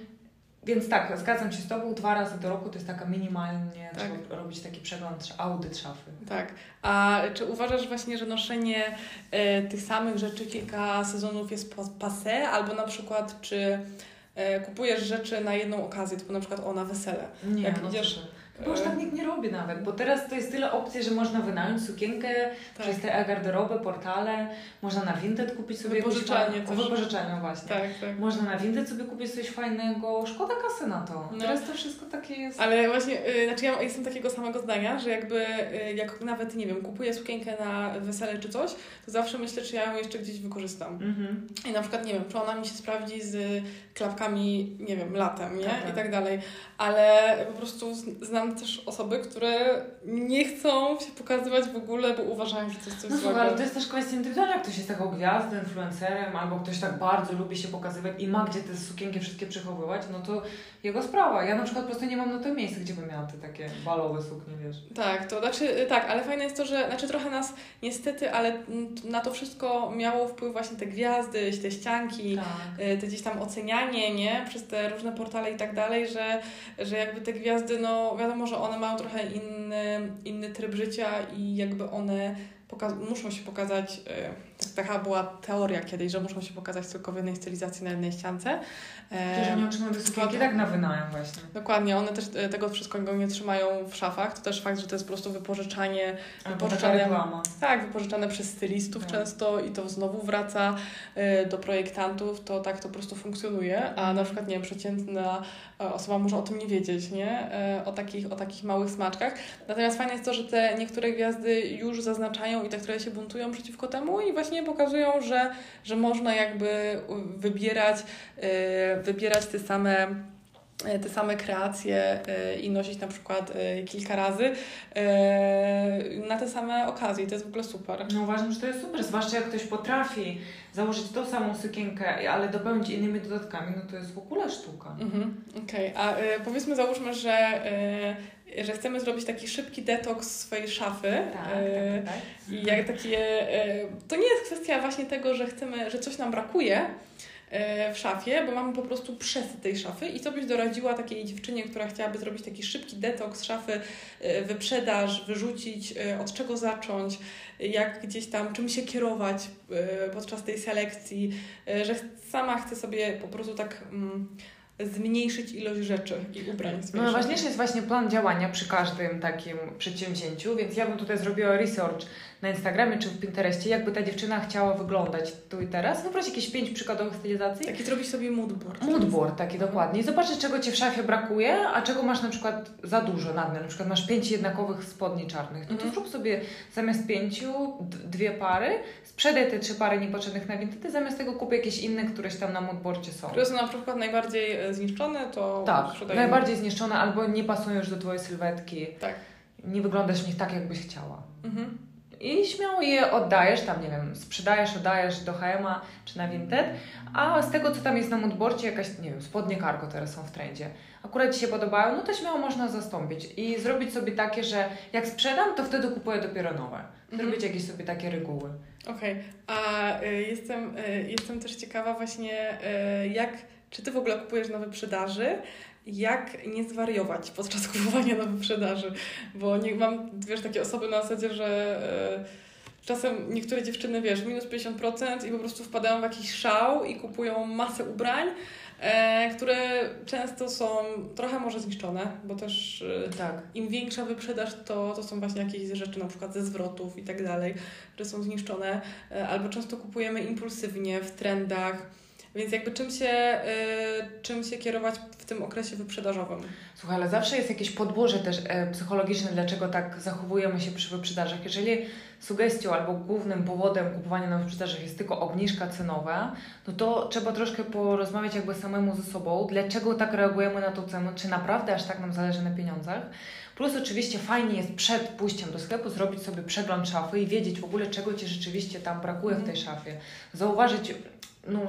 Więc tak, zgadzam się z Tobą, dwa razy do roku to jest taka minimalnie, tak. trzeba robić taki przegląd, audyt szafy. Tak. A czy uważasz właśnie, że noszenie e, tych samych rzeczy kilka sezonów jest passe, albo na przykład czy e, kupujesz rzeczy na jedną okazję, typu na przykład o, na wesele? Nie, Jak no idziesz... Bo już tak nikt nie robi nawet, bo teraz to jest tyle opcji, że można wynająć sukienkę tak. przez te e-garderobę, portale, można na Vinted kupić sobie wypożyczalnie coś. Wypożyczalnie właśnie. Tak, tak. Można na Vinted sobie kupić coś fajnego, szkoda kasy na to. No. Teraz to wszystko takie jest. Ale właśnie, yy, znaczy ja jestem takiego samego zdania, że jakby yy, jak nawet, nie wiem, kupuję sukienkę na wesele czy coś, to zawsze myślę, czy ja ją jeszcze gdzieś wykorzystam. Mhm. I na przykład, nie wiem, czy ona mi się sprawdzi z klapkami, nie wiem, latem, nie? Tak, tak. I tak dalej. Ale po prostu znam też osoby, które nie chcą się pokazywać w ogóle, bo uważają, że to jest coś no, złego. ale to jest też kwestia indywidualna. Ktoś jest taką gwiazdą, influencerem, albo ktoś tak bardzo lubi się pokazywać i ma gdzie te sukienki wszystkie przechowywać, no to jego sprawa. Ja na przykład po prostu nie mam na to miejsca, gdzie bym miała te takie balowe suknie, wiesz. Tak, to znaczy, tak, ale fajne jest to, że znaczy trochę nas niestety, ale na to wszystko miało wpływ właśnie te gwiazdy, te ścianki, tak. Y, te gdzieś tam ocenianie, nie? Przez te różne portale i tak dalej, że, że jakby te gwiazdy, no wiadomo, że one mają trochę inny, inny tryb życia i jakby one muszą się pokazać, yy, taka była teoria kiedyś, że muszą się pokazać tylko w jednej stylizacji na jednej ściance. Że nie otrzymają wysokiego tak na wynajem właśnie. Dokładnie, one też e, tego wszystkiego nie trzymają w szafach. To też fakt, że to jest po prostu wypożyczanie. Albo wypożyczane, tak, wypożyczane przez stylistów tak. często i to znowu wraca y, do projektantów, to tak to po prostu funkcjonuje, a na przykład, nie przeciętna e, osoba może o tym nie wiedzieć, nie? O, takich, o takich małych smaczkach. Natomiast fajne jest to, że te niektóre gwiazdy już zaznaczają i te, które się buntują przeciwko temu i właśnie pokazują, że, że można jakby wybierać y, wybierać te same e, te same kreacje e, i nosić na przykład kilka razy na te same okazje. To jest w ogóle super. No uważam, że to jest super, zwłaszcza jak ktoś potrafi założyć tą samą sukienkę, ale dopełnić innymi dodatkami, no to jest w ogóle sztuka. Mhm, Okej, okay. a powiedzmy załóżmy, że że chcemy zrobić taki szybki detoks swojej szafy. Tak, tak, tak. I jak takie, to nie jest kwestia właśnie tego, że chcemy, że coś nam brakuje, E, w szafie, bo mamy po prostu przesyt tej szafy i co byś doradziła takiej dziewczynie, która chciałaby zrobić taki szybki detoks szafy, e, wyprzedaż, wyrzucić, e, od czego zacząć, jak gdzieś tam, czym się kierować podczas tej selekcji, że sama chce sobie po prostu tak mm, zmniejszyć ilość rzeczy i ubrań. No najważniejszy jest właśnie plan działania przy każdym takim przedsięwzięciu, więc ja bym tutaj zrobiła research na Instagramie czy w Pinterestie, jakby ta dziewczyna chciała wyglądać tu i teraz. Wybrać jakieś pięć przykładowych stylizacji. Taki zrobić sobie moodboard. Moodboard, taki dokładnie. I zobaczyć, czego Ci w szafie brakuje, a czego masz na przykład za dużo nadmiar. Na przykład masz pięć jednakowych spodni czarnych. No to mm. zrób sobie zamiast pięciu dwie pary, sprzedaj te trzy pary niepotrzebnych na Vinted, zamiast tego kup jakieś inne, któreś tam na moodboardzie są. Które są na przykład najbardziej e, zniszczone, to Tak, najbardziej zniszczone albo nie pasują już do Twojej sylwetki. Tak. Nie wyglądasz w nich tak, jakbyś chciała. Mhm. I śmiało je oddajesz, tam nie wiem, sprzedajesz, oddajesz do H&M czy na Vinted, a z tego, co tam jest na moodboardzie, jakaś, nie wiem, spodnie cargo teraz są w trendzie, akurat Ci się podobają, no to śmiało można zastąpić i zrobić sobie takie, że jak sprzedam, to wtedy kupuję dopiero nowe. Mhm. Zrobić jakieś sobie takie reguły. Okej, okay. a y, jestem, y, jestem też ciekawa właśnie, y, jak, czy Ty w ogóle kupujesz na wyprzedaży, jak nie zwariować podczas (laughs) kupowania na wyprzedaży, bo nie, mam, wiesz, takie osoby na zasadzie, że y, czasem niektóre dziewczyny, wiesz, minus 50% i po prostu wpadają w jakiś szał i kupują masę ubrań, e, które często są trochę może zniszczone, bo też e, tak. im większa wyprzedaż, to, to są właśnie jakieś rzeczy na przykład ze zwrotów i tak dalej, które są zniszczone, albo często kupujemy impulsywnie w trendach. Więc jakby czym się, y, czym się kierować w tym okresie wyprzedażowym? Słuchaj, ale zawsze jest jakieś podłoże też e, psychologiczne, dlaczego tak zachowujemy się przy wyprzedażach. Jeżeli sugestią albo głównym powodem kupowania na wyprzedażach jest tylko obniżka cenowa, no to trzeba troszkę porozmawiać jakby samemu ze sobą, dlaczego tak reagujemy na tą cenę, czy naprawdę aż tak nam zależy na pieniądzach. Plus oczywiście fajnie jest przed pójściem do sklepu zrobić sobie przegląd szafy i wiedzieć w ogóle, czego Ci rzeczywiście tam brakuje w tej szafie. Zauważyć no,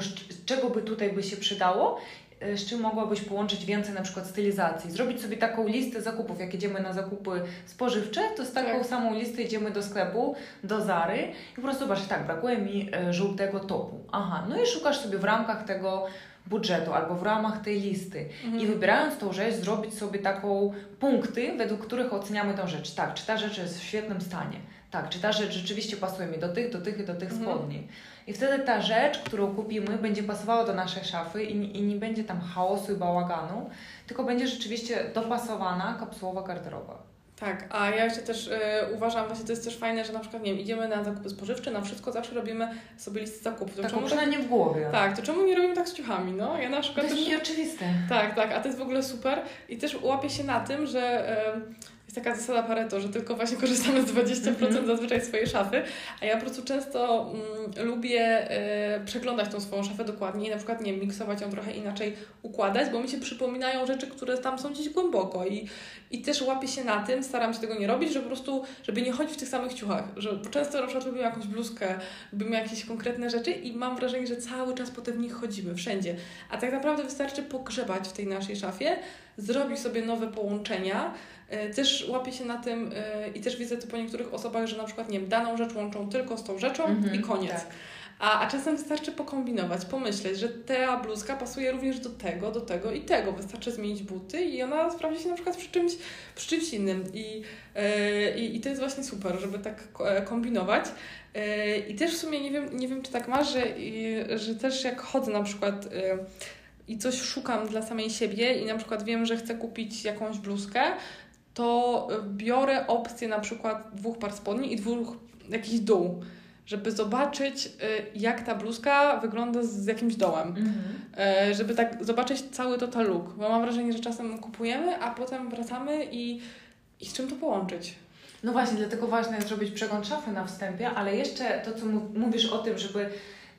czego by tutaj by się przydało, e, z czym mogłabyś połączyć więcej na przykład stylizacji. Zrobić sobie taką listę zakupów, jak jedziemy na zakupy spożywcze, to z taką tak. samą listę idziemy do sklepu, do Zary i po prostu zobaczysz, tak, brakuje mi e, żółtego topu. Aha, no i szukasz sobie w ramkach tego budżetu albo w ramach tej listy mhm. i wybierając tą rzecz, zrobić sobie taką punkty, według których oceniamy tą rzecz. Tak, czy ta rzecz jest w świetnym stanie, tak, czy ta rzecz rzeczywiście pasuje mi do tych, do tych i do tych mhm. spodni. I wtedy ta rzecz, którą kupimy, będzie pasowała do naszej szafy i, i nie będzie tam chaosu i bałaganu, tylko będzie rzeczywiście dopasowana kapsułowa garderoba. Tak, a ja jeszcze też y, uważam, właśnie to jest też fajne, że na przykład, nie wiem, idziemy na zakupy spożywcze, na wszystko zawsze robimy sobie listę zakupów. To tak, przynajmniej tak, w głowie. Tak, to czemu nie robimy tak z ciuchami, no? Ja na przykład to jest też, nieoczywiste. Tak, tak, a to jest w ogóle super i też łapię się na tym, że... Y, jest taka zasada Pareto, że tylko właśnie korzystamy z 20% mm-hmm. zazwyczaj swojej szafy, a ja po prostu często mm, lubię y, przeglądać tą swoją szafę dokładnie i na przykład, nie miksować ją trochę inaczej układać, bo mi się przypominają rzeczy, które tam są gdzieś głęboko i, i też łapię się na tym, staram się tego nie robić, że po prostu, żeby nie chodzić w tych samych ciuchach, że często na przykład lubimy jakąś bluzkę, lubimy jakieś konkretne rzeczy i mam wrażenie, że cały czas potem w nich chodzimy, wszędzie, a tak naprawdę wystarczy pogrzebać w tej naszej szafie, zrobić sobie nowe połączenia, E, też łapię się na tym e, i też widzę to po niektórych osobach, że na przykład, nie wiem, daną rzecz łączą tylko z tą rzeczą mm-hmm, i koniec. Tak. A, a czasem wystarczy pokombinować, pomyśleć, że ta bluzka pasuje również do tego, do tego i tego. Wystarczy zmienić buty i ona sprawdzi się na przykład przy czymś, przy czymś innym. I, yy, i to jest właśnie super, żeby tak kombinować. Yy, I też w sumie nie wiem, nie wiem czy tak masz, że, yy, że też jak chodzę na przykład i coś szukam dla samej siebie i na przykład wiem, że chcę kupić jakąś bluzkę, to biorę opcję na przykład dwóch par spodni i dwóch jakiś dół, żeby zobaczyć, y, jak ta bluzka wygląda z jakimś dołem. Mhm. Y, żeby tak zobaczyć cały total look. Bo mam wrażenie, że czasem kupujemy, a potem wracamy i, i z czym to połączyć. No właśnie, dlatego ważne jest zrobić przegląd szafy na wstępie, ale jeszcze to, co mówisz o tym, żeby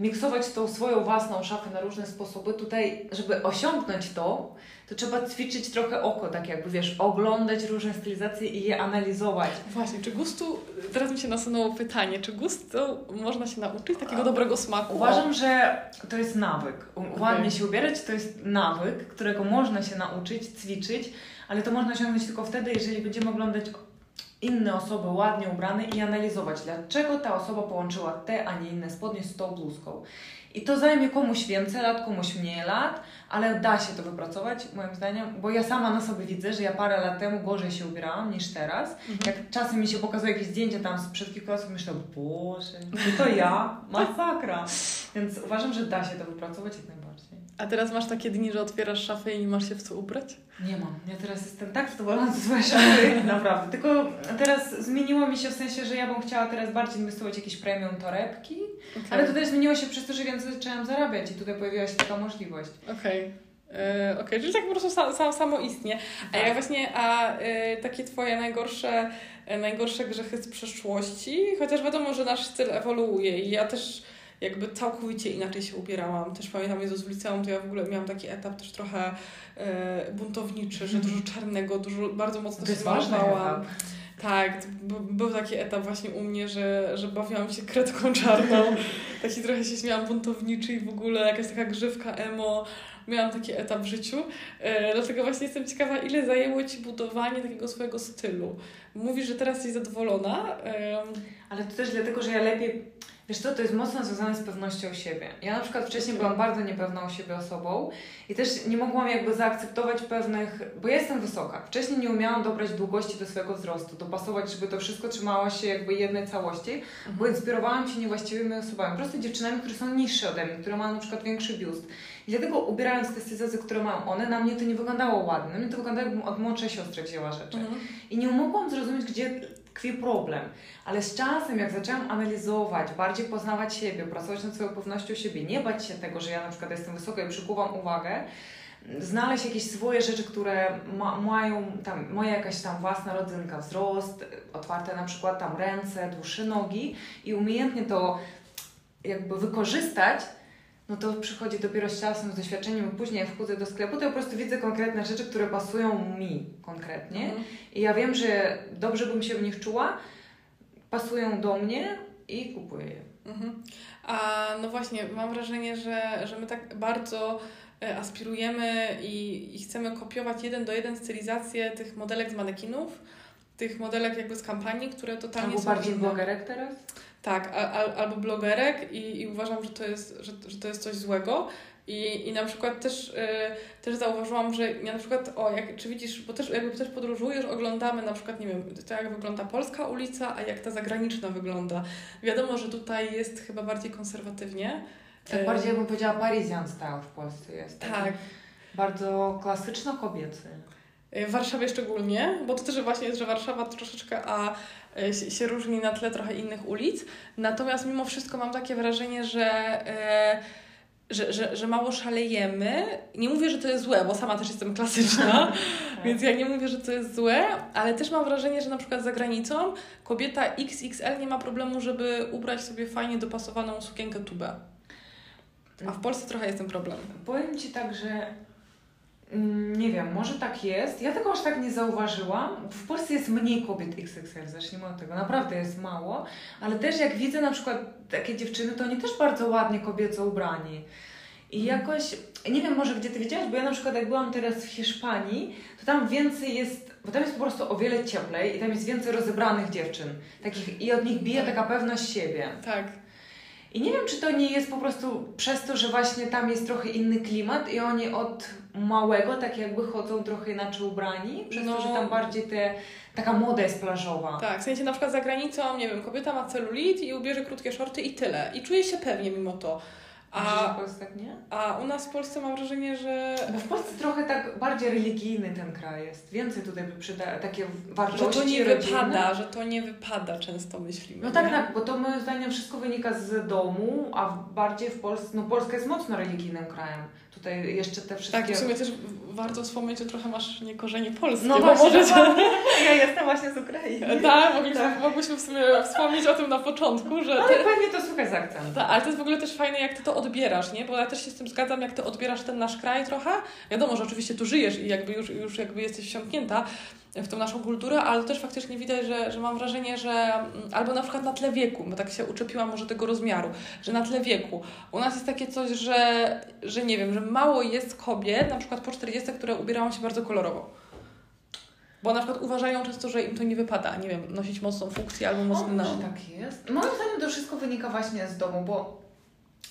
miksować tą swoją własną szafę na różne sposoby. Tutaj, żeby osiągnąć to, to trzeba ćwiczyć trochę oko, tak jakby wiesz, oglądać różne stylizacje i je analizować. Właśnie, czy gustu, teraz mi się nasunęło pytanie, czy gustu można się nauczyć takiego dobrego smaku? Uważam, że to jest nawyk. Okay. Ładnie się ubierać to jest nawyk, którego można się nauczyć, ćwiczyć, ale to można osiągnąć tylko wtedy, jeżeli będziemy oglądać inne osoby ładnie ubrane i analizować, dlaczego ta osoba połączyła te, a nie inne spodnie z tą bluzką. I to zajmie komuś więcej lat, komuś mniej lat, ale da się to wypracować, moim zdaniem, bo ja sama na sobie widzę, że ja parę lat temu gorzej się ubierałam niż teraz. Mhm. Jak czasem mi się pokazuje jakieś zdjęcia tam sprzed kilku lat, myślę, Boże, to ja, (laughs) masakra. Więc uważam, że da się to wypracować jak najbardziej. A teraz masz takie dni, że otwierasz szafę i nie masz się w co ubrać? Nie mam. Ja teraz jestem tak zadowolona ze swojej szafy, (laughs) naprawdę. Tylko teraz zmieniło mi się w sensie, że ja bym chciała teraz bardziej inwestować w jakieś premium torebki, okay. ale to też zmieniło się przez to, że więcej zaczęłam zarabiać i tutaj pojawiła się taka możliwość. Okej. Okay. Yy, Okej, okay, czyli tak po prostu sam, sam, samo istnie. A tak. jak właśnie, a y, takie twoje najgorsze, najgorsze grzechy z przeszłości, chociaż wiadomo, że nasz styl ewoluuje i ja też jakby całkowicie inaczej się ubierałam. Też pamiętam Jezus w liceum, to ja w ogóle miałam taki etap też trochę e, buntowniczy, że mhm. dużo czarnego, dużo, bardzo mocno to się malowałam. Tak, był taki etap właśnie u mnie, że, że bawiłam się kredką czarną. (laughs) Taki trochę się śmiałam buntowniczy i w ogóle jakaś taka grzywka emo. Miałam taki etap w życiu. E, dlatego właśnie jestem ciekawa, ile zajęło Ci budowanie takiego swojego stylu. Mówisz, że teraz jesteś zadowolona. E... Ale to też dlatego, że ja lepiej Wiesz co, to jest mocno związane z pewnością siebie. Ja na przykład wcześniej byłam bardzo niepewną siebie osobą i też nie mogłam jakby zaakceptować pewnych, bo ja jestem wysoka. Wcześniej nie umiałam dobrać długości do swojego wzrostu, dopasować, żeby to wszystko trzymało się jakby jednej całości, mhm. bo inspirowałam się niewłaściwymi osobami, po prostu dziewczynami, które są niższe ode mnie, które mają na przykład większy biust. I dlatego ubierając te stylizacje, które mają one, na mnie to nie wyglądało ładnie. Na mnie to wyglądało jakbym od młodszej siostry wzięła rzeczy. Mhm. I nie mogłam zrozumieć, gdzie tkwi problem. Ale z czasem, jak zaczęłam analizować, bardziej poznawać siebie, pracować nad swoją pewnością siebie, nie bać się tego, że ja na przykład jestem wysoka i przykuwam uwagę, znaleźć jakieś swoje rzeczy, które ma, mają tam, moja jakaś tam własna rodzynka, wzrost, otwarte na przykład tam ręce, dłuższe nogi i umiejętnie to jakby wykorzystać, no to przychodzi dopiero z czasem, z doświadczeniem, i później jak wchodzę do sklepu, to ja po prostu widzę konkretne rzeczy, które pasują mi konkretnie. Mhm. I ja wiem, że dobrze bym się w nich czuła, pasują do mnie i kupuję je. Mhm. A no właśnie, mam wrażenie, że, że my tak bardzo e, aspirujemy i, i chcemy kopiować jeden do jeden stylizację tych modelek z manekinów, tych modelek jakby z kampanii, które totalnie Albo są bardziej inne. blogerek teraz? Tak, al, albo blogerek i, i uważam, że to jest, że, że to jest coś złego. I, I na przykład też, y, też zauważyłam, że ja na przykład, o, jak, czy widzisz, bo też jakby też podróżujesz, oglądamy na przykład, nie wiem, to jak wygląda polska ulica, a jak ta zagraniczna wygląda. Wiadomo, że tutaj jest chyba bardziej konserwatywnie. Tak, bardziej jakbym powiedziała Parisian style w Polsce jest. Tak. Bardzo klasyczno-kobiecy. Y, w Warszawie szczególnie, bo to też właśnie jest, że Warszawa troszeczkę a y, się, różni na tle trochę innych ulic. Natomiast mimo wszystko mam takie wrażenie, że, e, że, że, że mało szalejemy. Nie mówię, że to jest złe, bo sama też jestem klasyczna, (laughs) (laughs) więc ja nie mówię, że to jest złe, ale też mam wrażenie, że na przykład za granicą kobieta XXL nie ma problemu, żeby ubrać sobie fajnie dopasowaną sukienkę tubę. A w Polsce trochę jest ten problem. Powiem Ci tak, że nie wiem, może tak jest. Ja tego aż tak nie zauważyłam. W Polsce jest mniej kobiet XXL, zacznijmy od tego. Naprawdę jest mało. Ale też jak widzę na przykład takie dziewczyny, to oni też bardzo ładnie kobieco ubrani. I mhm. jakoś, nie wiem może gdzie Ty widziałaś, bo ja na przykład jak byłam teraz w Hiszpanii, to tam więcej jest, bo tam jest po prostu o wiele cieplej i tam jest więcej rozebranych dziewczyn. Takich, I od nich bije taka pewność siebie. Tak. I nie wiem, czy to nie jest po prostu przez to, że właśnie tam jest trochę inny klimat i oni od małego tak jakby chodzą trochę inaczej ubrani, przez no. to, że tam bardziej te, taka moda jest plażowa. Tak, w sensie na przykład za granicą, nie wiem, kobieta ma celulit i ubierze krótkie shorty i tyle. I czuje się pewnie mimo to. A? A u nas w Polsce mam wrażenie, że... Bo w Polsce trochę tak bardziej religijny ten kraj jest. Więcej tutaj by przyda takie wartości Że to nie rodzinne. wypada, że to nie wypada często myślimy. No tak, nie? tak, bo to moim zdaniem wszystko wynika z domu, a bardziej w Polsce, no Polska jest mocno religijnym krajem. Tutaj jeszcze te wszystkie... Tak, w sumie też warto wspomnieć, że trochę masz nie korzenie polskie. No właśnie, może... ja jestem właśnie z Ukrainy. Tak, mogliśmy, tak. mogłyśmy w sumie wspomnieć o tym na początku, że... Ale ty... pewnie to słuchaj z akcentem. Tak, ale to jest w ogóle też fajne, jak ty to odbierasz, nie? Bo ja też się z tym zgadzam, jak ty odbierasz ten nasz kraj trochę. Wiadomo, że oczywiście tu żyjesz i jakby już, już jakby jesteś wsiąknięta w tą naszą kulturę, ale też faktycznie widać, że, że mam wrażenie, że mm, albo na przykład na tle wieku, bo tak się uczepiłam może tego rozmiaru, że na tle wieku u nas jest takie coś, że, że nie wiem, że mało jest kobiet, na przykład po 40, które ubierają się bardzo kolorowo. Bo na przykład uważają często, że im to nie wypada, nie wiem, nosić mocną funkcję albo mocny o, tak jest. Moim zdaniem to wszystko wynika właśnie z domu, bo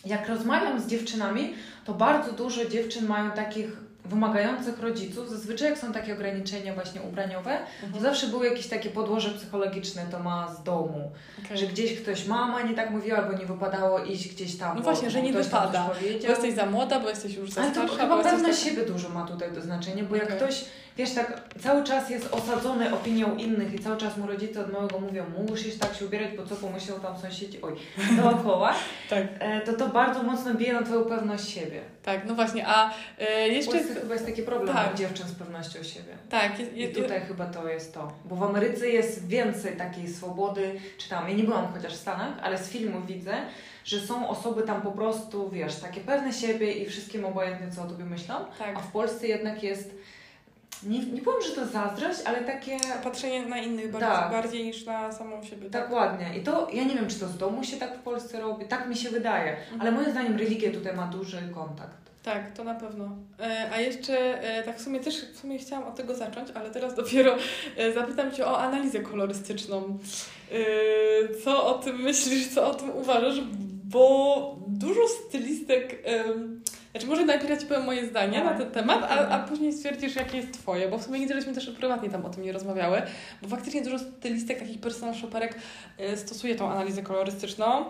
jak rozmawiam z dziewczynami, to bardzo dużo dziewczyn mają takich wymagających rodziców, zazwyczaj jak są takie ograniczenia właśnie ubraniowe, mhm. to zawsze były jakieś takie podłoże psychologiczne, to ma z domu, okay. że gdzieś ktoś mama nie tak mówiła, albo nie wypadało iść gdzieś tam. No właśnie, że nie wypada, bo jesteś za młoda, bo jesteś już za Ale starsza. Ale to chyba pewność siebie dużo ma tutaj do znaczenia, bo okay. jak ktoś wiesz, tak cały czas jest osadzony opinią innych i cały czas mu rodzice od małego mówią, musisz tak się ubierać, bo co pomyślą tam sąsiedzi, oj, (laughs) dookoła, tak. E, to to bardzo mocno bije na Twoją pewność siebie. Tak, no właśnie, a e, jeszcze... W chyba jest taki problem tak. dziewczyn z pewnością siebie. Tak. Jest, jest, I tutaj chyba to jest to, bo w Ameryce jest więcej takiej swobody, czy tam, ja nie byłam chociaż w Stanach, ale z filmów widzę, że są osoby tam po prostu, wiesz, takie pewne siebie i wszystkim obojętne, co o tobie myślą, tak. a w Polsce jednak jest nie, nie powiem, że to zazdrość, ale takie... Patrzenie na innych bardziej, tak. bardziej niż na samą siebie. Tak? Dokładnie. I to, ja nie wiem, czy to z domu się tak w Polsce robi, tak mi się wydaje, mhm. ale moim zdaniem religia tutaj ma duży kontakt. Tak, to na pewno. E, a jeszcze e, tak w sumie też w sumie chciałam od tego zacząć, ale teraz dopiero e, zapytam Cię o analizę kolorystyczną. Co o tym myślisz, co o tym uważasz? Bo dużo stylistek znaczy, może najpierw Ci powiem moje zdanie na ten temat, a, a później stwierdzisz, jakie jest Twoje, bo w sumie nigdy żeśmy też prywatnie tam o tym nie rozmawiały, bo faktycznie dużo stylistek, takich personal shopperek y, stosuje tą analizę kolorystyczną.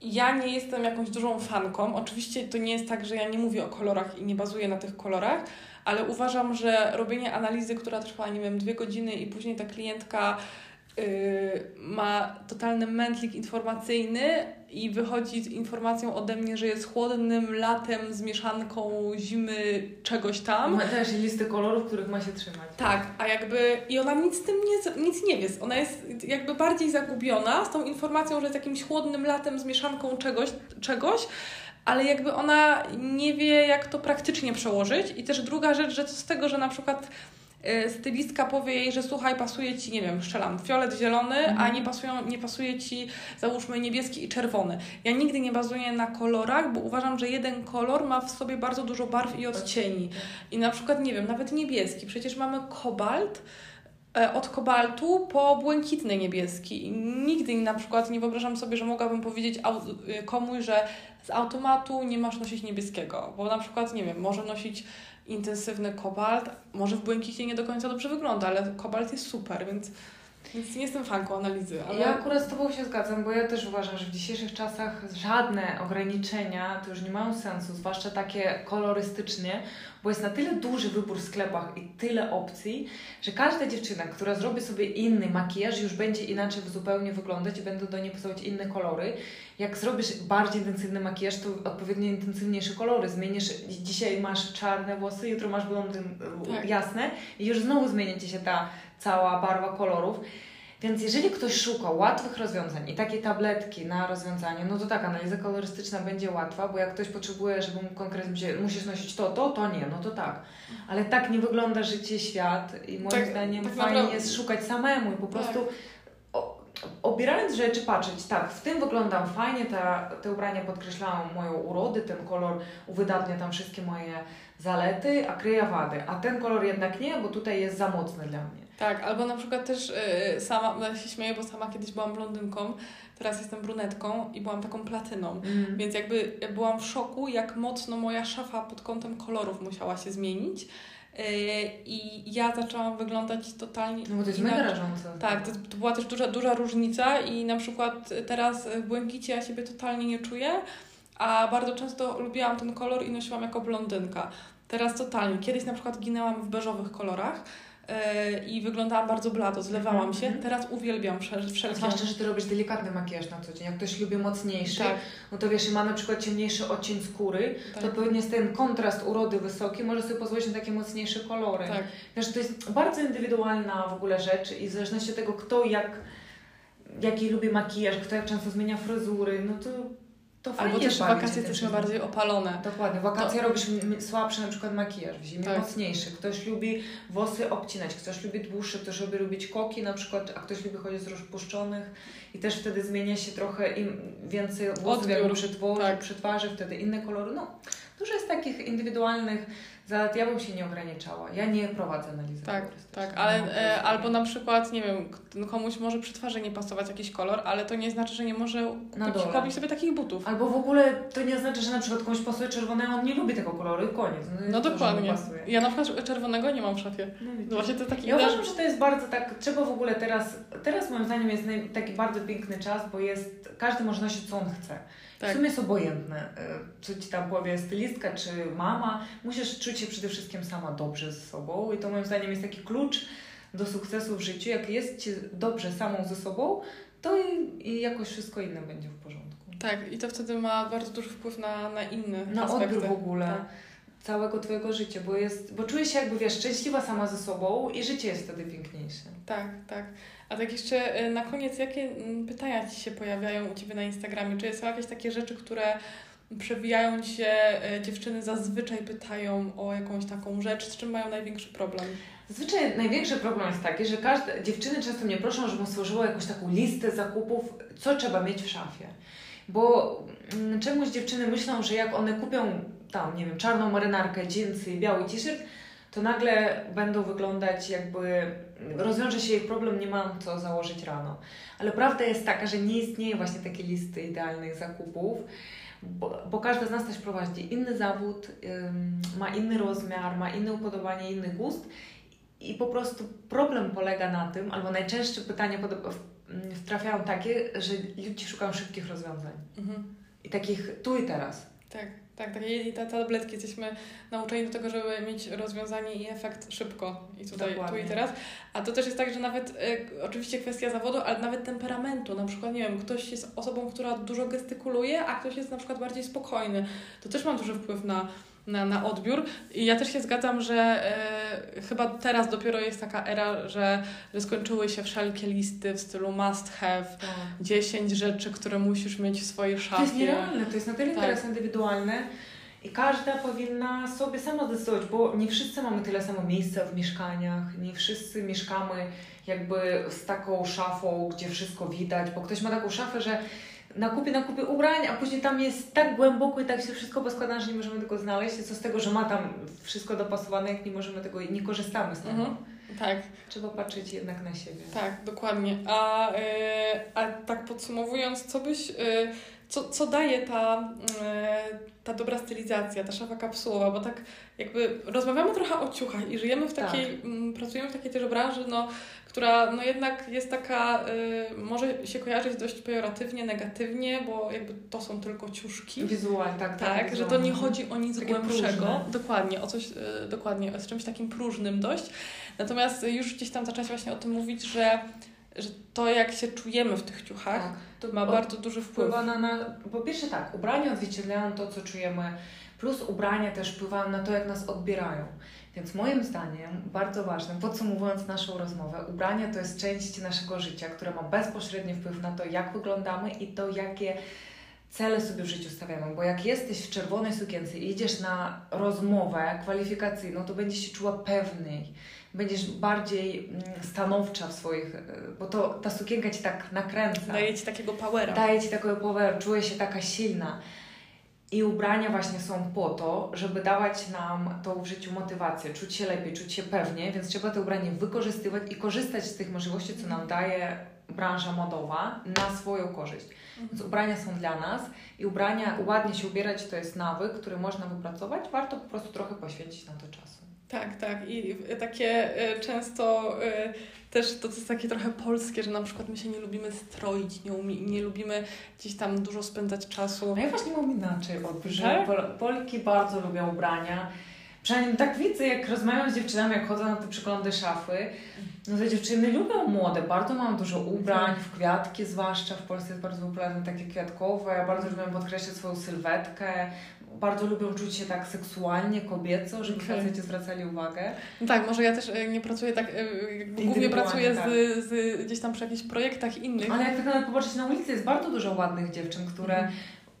Ja nie jestem jakąś dużą fanką. Oczywiście to nie jest tak, że ja nie mówię o kolorach i nie bazuję na tych kolorach, ale uważam, że robienie analizy, która trwa, nie wiem, dwie godziny i później ta klientka ma totalny mętlik informacyjny i wychodzi z informacją ode mnie, że jest chłodnym latem z mieszanką zimy czegoś tam. Ma też listy kolorów, których ma się trzymać. Tak, a jakby i ona nic z tym nie, nic nie wie. Ona jest jakby bardziej zagubiona z tą informacją, że jest jakimś chłodnym latem z mieszanką czegoś, czegoś ale jakby ona nie wie, jak to praktycznie przełożyć. I też druga rzecz, że co z tego, że na przykład Y, stylistka powie jej, że słuchaj, pasuje ci, nie wiem, strzelam, fiolet zielony, mhm. a nie, pasują, nie pasuje ci, załóżmy, niebieski i czerwony. Ja nigdy nie bazuję na kolorach, bo uważam, że jeden kolor ma w sobie bardzo dużo barw i odcieni. I na przykład, nie wiem, nawet niebieski, przecież mamy kobalt, od kobaltu po błękitny niebieski. Nigdy na przykład nie wyobrażam sobie, że mogłabym powiedzieć y, komuś, że z automatu nie masz nosić niebieskiego, bo na przykład, nie wiem, może nosić intensywny kobalt. Może w błękicie nie do końca dobrze wygląda, ale kobalt jest super, więc, więc nie jestem fanką analizy. Ale... Ja akurat z Tobą się zgadzam, bo ja też uważam, że w dzisiejszych czasach żadne ograniczenia to już nie mają sensu, zwłaszcza takie kolorystycznie, bo jest na tyle duży wybór w sklepach i tyle opcji, że każda dziewczyna, która zrobi sobie inny makijaż, już będzie inaczej zupełnie wyglądać i będą do niej pasować inne kolory jak zrobisz bardziej intensywny makijaż, to odpowiednio intensywniejsze kolory. Zmienisz, dzisiaj masz czarne włosy, jutro masz blondyn tak. jasne i już znowu zmieni Ci się ta cała barwa kolorów. Więc jeżeli ktoś szuka łatwych rozwiązań i takie tabletki na rozwiązanie, no to tak, analiza kolorystyczna będzie łatwa, bo jak ktoś potrzebuje, żeby mu konkretnie musisz nosić to, to, to nie, no to tak. Ale tak nie wygląda życie, świat i moim tak, zdaniem tak fajnie naprawdę... jest szukać samemu i po prostu tak obierając rzeczy, patrzeć, tak, w tym wyglądam fajnie, ta, te ubrania podkreślają moją urodę, ten kolor uwydatnia tam wszystkie moje zalety, a kryje wady, a ten kolor jednak nie, bo tutaj jest za mocny dla mnie. Tak, albo na przykład też yy, sama, ja się śmieję, bo sama kiedyś byłam blondynką, teraz jestem brunetką i byłam taką platyną, mm. więc jakby byłam w szoku, jak mocno moja szafa pod kątem kolorów musiała się zmienić, i ja zaczęłam wyglądać totalnie. No bo to jest mega rażące. Tak, to, to, była też duża, duża różnica, i na przykład teraz w błękicie ja siebie totalnie nie czuję, a bardzo często lubiłam ten kolor i nosiłam jako blondynka. Teraz totalnie. Kiedyś na przykład ginęłam w beżowych kolorach i wyglądałam bardzo blado, zlewałam się. Mhm. Teraz uwielbiam wszelkie... Zwłaszcza, że Ty robisz delikatny makijaż na co dzień. Jak ktoś lubi mocniejszy, tak. no to wiesz, ma na przykład ciemniejszy odcień skóry, tak. to pewnie jest ten kontrast urody wysoki, może sobie pozwolić na takie mocniejsze kolory. Tak. Wiesz, to jest bardzo indywidualna w ogóle rzecz i w zależności od tego, kto jak, jaki lubi makijaż, kto jak często zmienia fryzury, no to to Albo też wakacje jesteśmy bardziej opalone. Dokładnie. Wakacje to... robisz słabszy na przykład makijaż, w zimie tak. mocniejszy. Ktoś lubi włosy obcinać, ktoś lubi dłuższe, ktoś lubi robić koki na przykład, a ktoś lubi chodzić z rozpuszczonych i też wtedy zmienia się trochę im więcej włosów jakby przy, tak. przy twarzy, wtedy inne kolory. No, dużo jest takich indywidualnych zalet ja bym się nie ograniczała. Ja nie prowadzę analizy Tak, tak, ale e, albo na przykład, nie wiem, komuś może przy twarzy nie pasować jakiś kolor, ale to nie znaczy, że nie może kupić, kupić sobie takich butów. Albo w ogóle to nie znaczy, że na przykład komuś pasuje czerwone, a on nie lubi tego koloru i koniec. No, no dokładnie. Ja na przykład czerwonego nie mam w szafie. No, no właśnie to taki Ja uważam, że to jest bardzo tak, trzeba w ogóle teraz, teraz moim zdaniem jest taki bardzo piękny czas, bo jest, każdy może nosić co on chce. Tak. W sumie jest obojętne, y, co ci tam powie stylistka czy mama. Musisz czuć się przede wszystkim sama dobrze ze sobą i to moim zdaniem jest taki klucz do sukcesu w życiu. Jak jest ci dobrze samą ze sobą, to i, i jakoś wszystko inne będzie w porządku. Tak, i to wtedy ma bardzo duży wpływ na, na inne Na aspekty. odbiór w ogóle. Tak. Całego Twojego życia, bo, jest, bo czujesz się jakby, wiesz, szczęśliwa sama ze sobą i życie jest wtedy piękniejsze. Tak, tak. A tak jeszcze y, na koniec, jakie mm, pytania Ci się pojawiają u Ciebie na Instagramie? Czy są jakieś takie rzeczy, które przewijają się e, dziewczyny zazwyczaj pytają o jakąś taką rzecz, z czym mają największy problem? Zazwyczaj największy problem jest taki, że każde, dziewczyny często mnie proszą, żebym stworzyła jakąś taką listę zakupów, co trzeba mieć w szafie. Bo mm, czemuś dziewczyny myślą, że jak one kupią tam, nie wiem, czarną marynarkę, dżinsy i biały t-shirt, to nagle będą wyglądać jakby rozwiąże się ich problem, nie mam co założyć rano. Ale prawda jest taka, że nie istnieje właśnie takie listy idealnych zakupów, bo, bo każda z nas też prowadzi inny zawód, ym, ma inny rozmiar, ma inne upodobanie, inny gust i po prostu problem polega na tym, albo najczęstsze pytania trafiają takie, że ludzie szukają szybkich rozwiązań. Mhm. I takich tu i teraz. Tak. Tak, takie te tabletki jesteśmy nauczeni do tego, żeby mieć rozwiązanie i efekt szybko i tutaj, tu i teraz. A to też jest tak, że nawet y, oczywiście kwestia zawodu, ale nawet temperamentu. Na przykład, nie wiem, ktoś jest osobą, która dużo gestykuluje, a ktoś jest na przykład bardziej spokojny. To też ma duży wpływ na na, na odbiór. I ja też się zgadzam, że e, chyba teraz dopiero jest taka era, że, że skończyły się wszelkie listy w stylu must have, tak. 10 rzeczy, które musisz mieć w swojej szafie. To jest nierealne, to jest na tyle tak. teraz indywidualne. I każda powinna sobie sama zdecydować, bo nie wszyscy mamy tyle samo miejsca w mieszkaniach, nie wszyscy mieszkamy jakby z taką szafą, gdzie wszystko widać, bo ktoś ma taką szafę, że nakupie, nakupie ubrań, a później tam jest tak głęboko i tak się wszystko poskładane, że nie możemy tego znaleźć. Co z tego, że ma tam wszystko dopasowane, jak nie możemy tego, nie korzystamy z tego. Mhm. Tak. Trzeba patrzeć jednak na siebie. Tak, dokładnie. A, yy, a tak podsumowując, co byś, yy, co, co daje ta, yy, ta dobra stylizacja, ta szafa kapsułowa, bo tak jakby rozmawiamy trochę o ciuchach i żyjemy w takiej, tak. m, pracujemy w takiej też branży, no, która no jednak jest taka, y, może się kojarzyć dość pejoratywnie, negatywnie, bo jakby to są tylko ciuszki. Wizualnie, tak, tak. Tak, że to nie chodzi o nic Takie głębszego. Próżne. Dokładnie, o coś, y, dokładnie, z czymś takim próżnym dość. Natomiast już gdzieś tam zaczęłaś właśnie o tym mówić, że że to, jak się czujemy w tych ciuchach, tak, to ma bardzo duży wpływ. Na, na, po pierwsze tak, ubrania odzwierciedlają to, co czujemy, plus ubrania też wpływają na to, jak nas odbierają. Więc moim zdaniem bardzo ważnym, podsumowując naszą rozmowę, ubranie to jest część naszego życia, które ma bezpośredni wpływ na to, jak wyglądamy i to, jakie cele sobie w życiu stawiamy. Bo jak jesteś w czerwonej sukience i idziesz na rozmowę kwalifikacyjną, to będziesz się czuła pewniej, będziesz bardziej mm, stanowcza w swoich, e, bo to ta sukienka ci tak nakręca. Daje ci takiego powera. Daje ci takiego powera, czuję się taka silna. I ubrania właśnie są po to, żeby dawać nam tą w życiu motywację, czuć się lepiej, czuć się pewnie, więc trzeba te ubranie wykorzystywać i korzystać z tych możliwości, co nam daje branża modowa na swoją korzyść. Więc mhm. ubrania są dla nas i ubrania, ładnie się ubierać to jest nawyk, który można wypracować. Warto po prostu trochę poświęcić na to czasu. Tak, tak. I takie y, często y, też to, to jest takie trochę polskie, że na przykład my się nie lubimy stroić, nie, umie, nie lubimy gdzieś tam dużo spędzać czasu. A ja właśnie mam inaczej odbiór, że tak? Pol Polki bardzo lubią ubrania. Przynajmniej tak widzę, jak rozmawiam z dziewczynami, jak chodzą na te przeglądy szafy, no te dziewczyny lubią młode, bardzo mają dużo ubrań, w kwiatki zwłaszcza, w Polsce jest bardzo popularne takie kwiatkowe, bardzo lubią podkreślać swoją sylwetkę, bardzo lubią czuć się tak seksualnie, kobieco, żeby okay. faceci zwracali uwagę. No tak, może ja też e, nie pracuję tak, e, głównie pracuję tak. z, z, gdzieś tam przy jakichś projektach innych. Ale jak tak nawet popatrzeć na ulicy, jest bardzo dużo ładnych dziewczyn, które mm.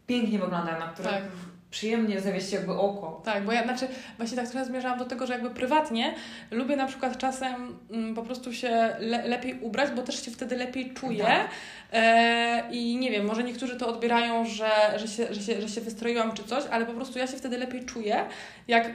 pięknie wyglądają, na które tak przyjemnie zawieść jakby oko. Tak, bo ja znaczy właśnie tak trochę zmierzałam do tego, że jakby prywatnie lubię na przykład czasem mm, po prostu się le lepiej ubrać, bo też się wtedy lepiej czuję. Tak. E I nie wiem, może niektórzy to odbierają, że, że, się, że, się, że się wystroiłam czy coś, ale po prostu ja się wtedy lepiej czuję, jak,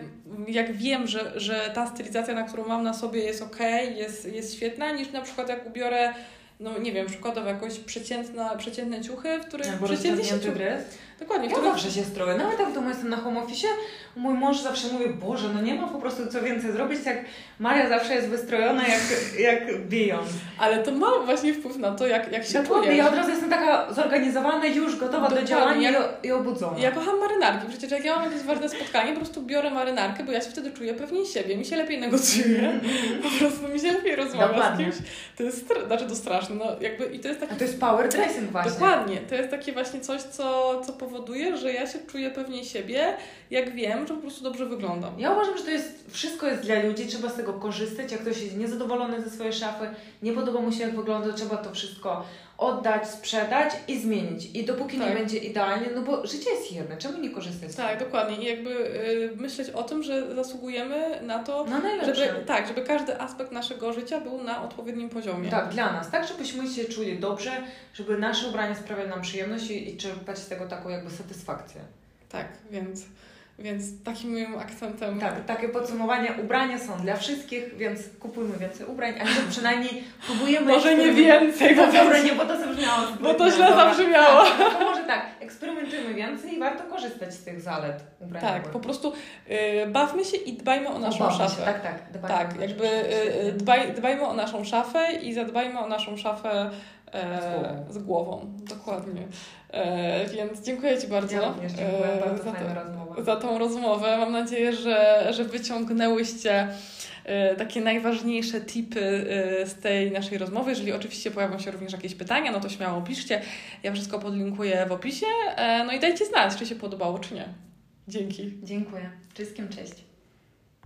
jak wiem, że, że ta stylizacja, na którą mam na sobie jest ok, jest, jest świetna, niż na przykład jak ubiorę no nie wiem, przykładowo jakoś przeciętna, przeciętne ciuchy, w których Albo przeciętnie się dres. Dokładnie. Ja zawsze się stroję. Nawet jak w domu jestem na home office, mój mąż zawsze mówi, Boże, no nie ma po prostu co więcej zrobić, jak Maria zawsze jest wystrojona jak, jak Beyoncé. Ale to ma właśnie wpływ na to, jak, jak się Dokładnie, ja od razu jestem taka zorganizowana, już gotowa Dokładnie. do działania jak, i, obudzona. Ja kocham marynarki. Przecież jak ja mam jakieś ważne spotkanie, po prostu biorę marynarkę, bo ja się wtedy czuję pewniej siebie. Mi się lepiej negocjuje. (laughs) po prostu mi się lepiej rozmawia z kimś. To jest, znaczy to straszne. No, jakby, i to jest taki... A to jest power dressing właśnie. Dokładnie. To jest takie właśnie coś, co, co powoduje, że ja się czuję pewniej siebie, jak wiem, że po prostu dobrze wyglądam. Ja uważam, że to jest, wszystko jest dla ludzi, trzeba z tego korzystać. Jak ktoś jest niezadowolony ze swojej szafy, nie podoba mu się jak wygląda, trzeba to wszystko oddać, sprzedać i zmienić. I dopóki Tak. nie będzie idealnie, no bo życie jest jedno, czemu nie korzystać z Tak, dokładnie. I jakby y, myśleć o tym, że zasługujemy na to, najlepsze. żeby, tak, żeby każdy aspekt naszego życia był na odpowiednim poziomie. Tak, dla nas, tak, żebyśmy się czuli dobrze, żeby nasze ubrania sprawiały nam przyjemność i, i czerpać z tego taką jakby satysfakcję. Tak, więc, więc takim moim akcentem. Tak, takie podsumowanie, ubrania są dla wszystkich, więc kupujmy więcej ubrań, a nie (laughs) przynajmniej próbujemy... Może nie więcej, bo dobra, nie, bo to zabrzmiało Bo to źle dobra. zabrzmiało. Tak, no to może tak, eksperymentujmy więcej i warto korzystać z tych zalet ubraniowych. Tak, po prostu y, bawmy się i dbajmy o naszą Bawmy się, szafę. Tak, tak. dbajmy Tak, jakby szafę, y, świetnie. dbaj, dbajmy o naszą szafę i zadbajmy o naszą szafę Z głową. z głową. Dokładnie. E, więc dziękuję Ci bardzo Ja również dziękuję, e, bardzo za, fajna rozmowa. za tą rozmowę. Mam nadzieję, że, że wyciągnęłyście e, takie najważniejsze tipy e, z tej naszej rozmowy. Jeżeli oczywiście pojawią się również jakieś pytania, no to śmiało piszcie. Ja wszystko podlinkuję w opisie. E, no i dajcie znać, czy się podobało, czy nie. Dzięki. Dziękuję. Wszystkim cześć.